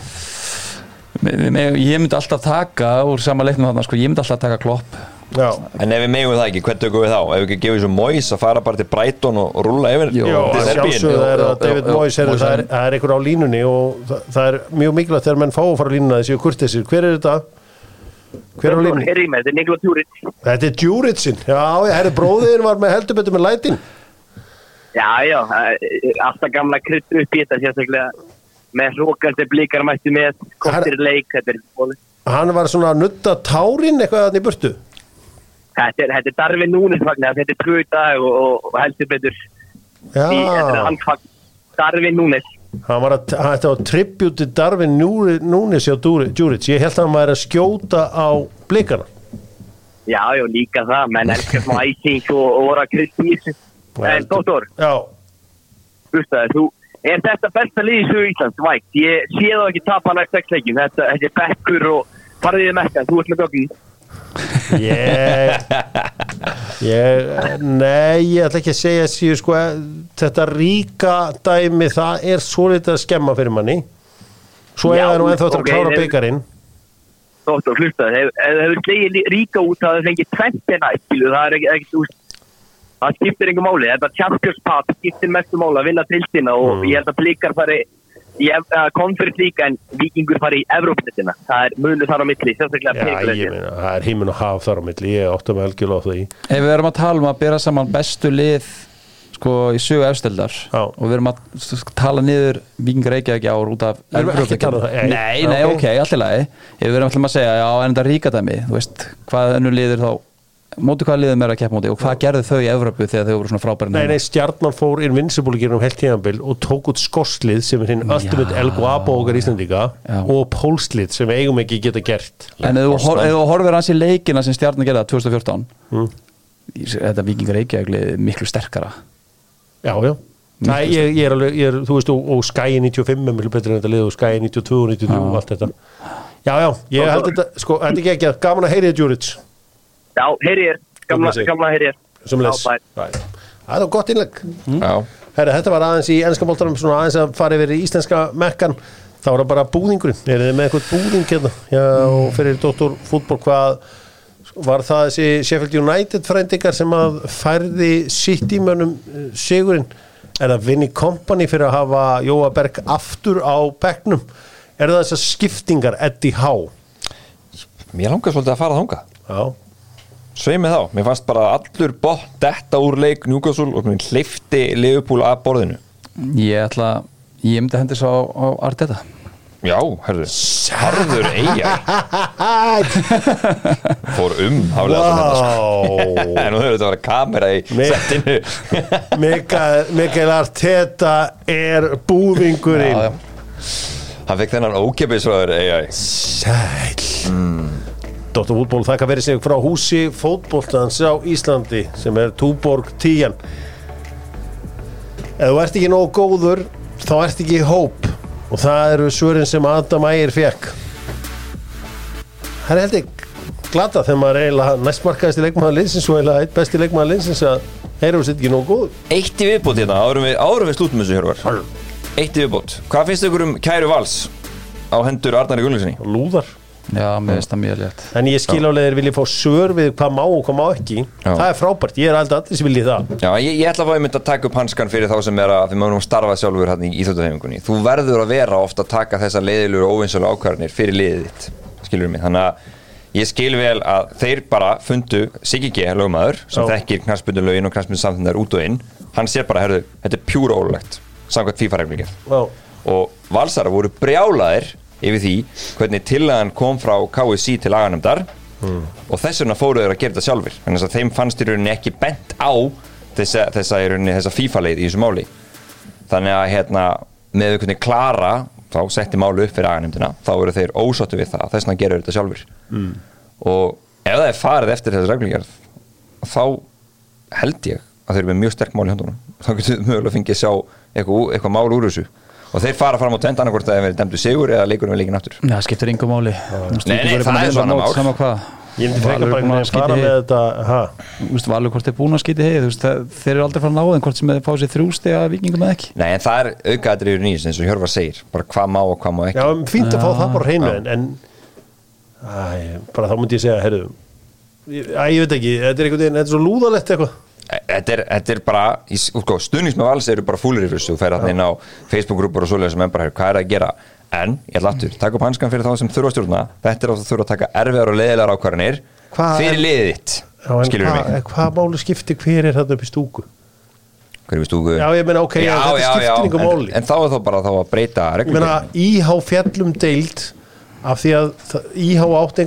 Me- me- Ég myndi alltaf taka úr sama leiknum þarna sko. Ég myndi alltaf taka klopp Já, En ef við megum það ekki, hvern tökum við þá? Ef við ekki gefum þessu Mois að fara bara til Brighton og rúlla yfir Jó, Já, til að Serbíu? sjálfsögðu er að David Moyes er, það er, er- það er einhver á línunni og það, það er mjög mikilvægt þegar menn fá að fara á línuna þessi og kurtisir, hver er þetta? Hver er á línunni? Heyri í mér, þetta er Niklas Júric. Þetta er Djuritsin, já, herri bróðin var með heldur betur með lætin Já, já, það er alltaf gamla krydd upp í þetta, sérstaklega með hrókandi blikar mætti með kortir leik, þetta er. Hann var svona að nutta tárin eitthvað þannig í burtu Þetta er, þetta er Darvin Núnes fagnar, þetta er í dag og, og, og heldur betur Já, í, þetta er hans fagn, Darvin Núnes. hann var að, þetta var tribute Darvin Núri- Núnes hjá Djurits, ég held að hann væri að skjóta á blikana Já, já, líka það, menn elskar smá æsing og, voru að krydd í þessu. En, Dóttor, er þetta besta liðið svo Íslands, vægt? Ég sé þá ekki tapa næst leikin, þetta, þetta er bekkur og farðið í mekka, þú ert með gögnin. Ég ég, nei, ég ætla ekki að segja síðu sko, þetta ríka dæmi, það er svo litið að skemma fyrir manni. Svo er það nú ennþá eftir ok, að klára byggarinn ef ef þau slegið lí- ríka út að þau fengið tventi næst, skilu, það er þú veist, það skiptir einhver máli, þetta Pass skiptir mestu máli að vinna tilstina og Mm. ég held að blikar fari í konferens líka en vikingur fari í Evrópnitina, það er munur þar á milli, sérstaklega Já, ég peningalegir. meina, það er híminn og haf þar á milli, ég áttum algjörlega á því. Ef við erum að tala um að bera saman bestu lið sko í sögu efstildar og við erum að tala niður Víkingar Reykjavík í ár út af ekki tala um nei. Nei, Já, ok, ok. allt í lagi. Ef við erum alltaf að segja, já, en þetta ríka dæmi Þú veist, hvað önnu liður þá Móti hvaða liðum er að keppa móti og hvað gerðu þau í Evropu þegar þau voru svona frábæri Nei, nei, stjarnan fór invincible gerum heilt tíðanbil og tók út skorslið sem er hinn ultimate El Guapo okkar Íslandíka og pólslið sem við eigum ekki geta gert. En ef þú horfir hans í leikina sem stjarnan gerða 2014 Mm. Þetta liðið er miklu sterkara Já, já Nei, ég, ég er alveg, ég er, þú veist, og, og Sky 95 er miklu betur en þetta lið og Sky 92 og 93 og allt þetta Já, já, ég held þetta, sko, þetta er ekki ekki gaman að heyri þið, Júrits Já, heyri ég, gamla, gamla Já, bæ. Það var gott innlegg. Já. Herra, þetta var aðeins í ennska bóltarum svona aðeins að fara yfir í íslenska mekkan. Þá er það bara búðingurinn, er þið með eitthvað búðing hérna, já, og fyrir Dóttor fútból, hvað var það þessi Sheffield United frændingar sem að færði sitt í mönnum eh, sigurinn, er það Vinnie Company fyrir að hafa Jóa Berg aftur á bekknum, er það þessar skiptingar Eddie Howe? Mér langar svolítið að fara þangað. Já Svei mig þá, mér fannst bara allur bótt detta úr leik Newcastle og hlifti Liverpool að borðinu. Ég ætla, ég myndi hendi svo á, á Arteta. Já, herðu. Harður eiga <laughs> Fór um Vá. <laughs> En nú höfðu þetta að vera kamera í Mér- settinu. <laughs> Mikael, Arteta er búðingurinn. Já, já. Hann fekk þennan ókepisröður AI Sæl Dóttar fútból þakka verið sig frá húsi fótbóltans á Íslandi sem er Túborg 10 Ef þú ert ekki nógu góður þá ert ekki hóp. Og það eru svörin sem Adam Ægir fekk Það er held ég glata þegar maður er eiginlega næstmarkaðist í leikmaður linsins og eiginlega eitt besti leikmaður linsins að heyrum sér ekki nógu góður. Eitt í viðbót hérna, árum við, árum við slútum þessu hjörvar. Eitt í viðbót. Hvað finnst ykkur um kæru vals á hendur Arnari Gunnlausinni? Lúðar Já, mér finnst það mjög létt En ég skil álega vilja fá svör við hvað má og hvað má ekki Það er frábært, ég er alltaf allir sem vilja það Já, ég, ég ætla að fá einmitt að taka upp hanskan fyrir þá sem er að við mögum starfa sjálfur hérna í Íþjóttaheimingunni. Þú verður að vera ofta að taka þessar leiðilur og óvinnsölu ákvarðanir fyrir liðið þitt, skilur mig. Þannig að ég skil vel að þeir bara fundu Siggi G. lögmaður sem Já. þekkir knarspyndu lögin og knarspyndu samþendar út og inn. Yfir því hvernig tillagan kom frá KSC til aganemdar og þess vegna fóru þeir að gera þetta sjálfur þannig að þeim fannst í rauninni ekki bent á þessa, þessa, þessa FIFA-leið í þessu máli. Þannig að hérna, með hvernig Klara þá setti málu upp fyrir aganemdina þá eru þeir ósáttu við það, þess vegna gerur þetta sjálfur Mm. og ef það er farið eftir þessu reglingar þá held ég að þeir eru með mjög sterk mál í höndunum. Þá getur við mögulega fengið að sjá eitthvað, eitthvað mál úr þessu og þeir fara fram á tvend annarkvort að þeir verið dæmdu sigur eða leikurinn við leikin aftur. Já, það skiptir yngur máli. Þú veist, Nei, þú nei, það er svona mál. Sama hvað. Ég myndi Valur bara er að fara með þetta ha. Þú veist, Valur hvort er búin að skýti heið veist, það- Þeir eru aldrei fara að ná þeim hvort sem þeir fá sér þrjústi að vikingum eða ekki. Nei, en það er aukaðatriður nýs eins og Hjörvar segir. Bara hvað má og hvað má ekki. Já, fínt að fá það bara hreinu en, bara þá myndi ég segja, heyrðu ég- Æ, ég veit ekki, þetta er veginn þetta er svo lúðalegt eitthvað Þetta er, þetta er bara, í, sko, stuðnings með vals eru bara fúlir yfir þessu, þú færi hann inn á Facebook-grúpur og svoleiðis sem er bara, "Heyrðu, hvað er að gera? En, ég ætla aftur, taka upp hanskan fyrir þá sem þurfa stjórna. Þetta er að þú þurfa að taka erfiðar og leiðilegar ákvarðanir fyrir er- liðið þitt. Já, en skilur hvað, mig, en hvað málu skipti hver er þetta upp í stúku? hver er við stúku? Já, ég meina, ok, já, þetta skiptir engu en, máli. en þá er þá bara þá að breyta Ég reglum. meina, íhá fjallum deild af því að íhá átt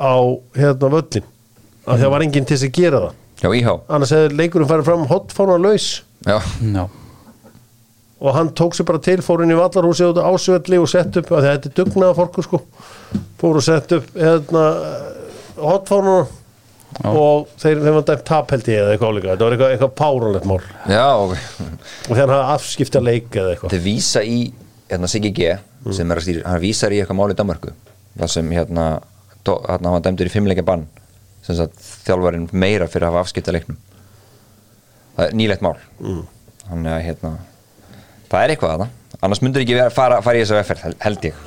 á hérna völlin af því að var enginn til þess að gera það. Já, íhá annars hefði leikurinn farið fram hotfána laus. Já, Já, og hann tók sér bara til, fór inn í vallarhúsi út á ásvölli og sett upp, af því að þetta er dugnaða fólku sko, fór og sett upp hérna hotfánuna og þeir þeim var dæmt tap held ég eða eitthvað álíka, þetta var eitthvað, eitthvað párunlegt mál. Já, ok. Og þegar hann hafði afskipta leik eða eitthvað. Þeir vísa í hérna, Siggi G sem er að stýra, hann vísar í eitthvað mál í Danmarku það sem hérna hann var dæmdur í fimmleikja bann. Sem sagt þjálfarinn meira fyrir að hafa afskipta leiknum það er nýlegt mál. Mm. þannig að hérna það er eitthvað að það annars myndur ekki vera, fara, fara í þessa vefferð hel- held ég.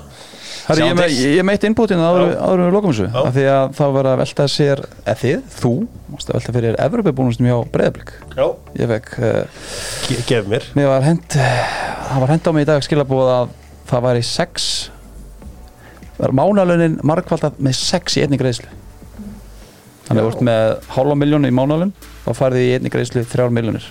Herri, ég, Sjáum me, til. ég meitt innbútinu áður áður en við lokum þessu. Af því að þá var að velta sér eða þið, þú, varst að velta fyrir Evropabúnustum hjá Breiðablík Já. Ég fekk uh, Ge gef mér. Mér var hend það var hend á mig í dag skilabúið að það væri sex var mánalönin margfaldað með sex í einni greiðslu? Þannig að þú ert með hálfa miljónu í mánuðalun og farið í einni greiðslu þrjár miljónir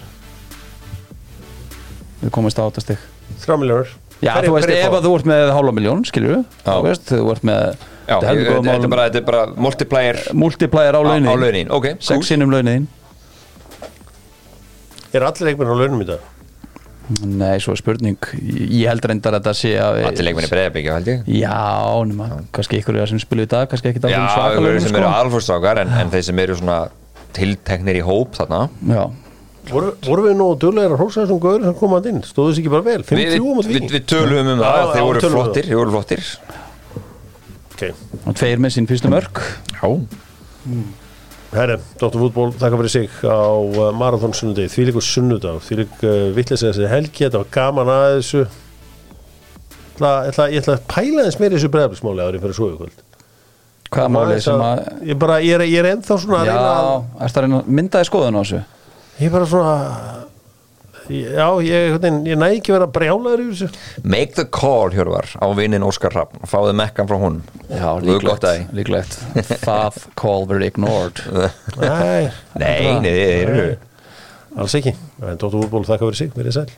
Við komumst á þetta stig. Þrjá miljónur Já, þú veist, ef að þú ert með hálfa miljón, við Þú veist, þú ert með Já, þetta er bara, bara multiplier Multiplier á launin á launin, ok, cool. Sex sinnum launin Er allir leikmenn á launum í dag? Nei, svo er spurning Ég held reyndar að þetta sé að Allir leikmenn í breyðabyggja, held ég. Já, nema, kannski ykkur er sem spilu í dag Kannski ekki Já, það svaka ykkur launin sem sko. eru alfórstrákar en, en þeir sem eru svona tilteknir í hóp þarna. Já. Voru, voru við nú duglegir að hrósa þessum gauður sem komaði inn? Stóðu þessi ekki bara vel? Við, 50 við, mot við, viking við tölum um það, þeir voru flottir, þeir voru flottir. Okay. Og tveir með sín fyrstu mörg Já Herre, Dr. Fútból, þakka fyrir sig á uh, Marathon sunnudegi, því líkur sunnudag því lík uh, vittlis þessi helgi þetta var gaman að þessu. Ætla, ætla, ég ætla að pæla þess meira þessu bregðarblismáli árið fyrir svo ykvöld Hvað er málið sem að ég, bara, ég, er, ég er ennþá svona að Já, reyna að ertu að reyna að mynda í skoðun á þessu? Ég er bara svona já, ég, ég næ ekki að vera brjálaður yfir þessu. Make the call, Hjörvar, á vinnin Óskar Raffn og fáðu mekkan frá honum. Já, líklegt, líklegt. Það call very ignored. Nei, Nei, nei, þeir eru alls ekki. En Dr. Fútból, þakka fyrir sig, verið sæl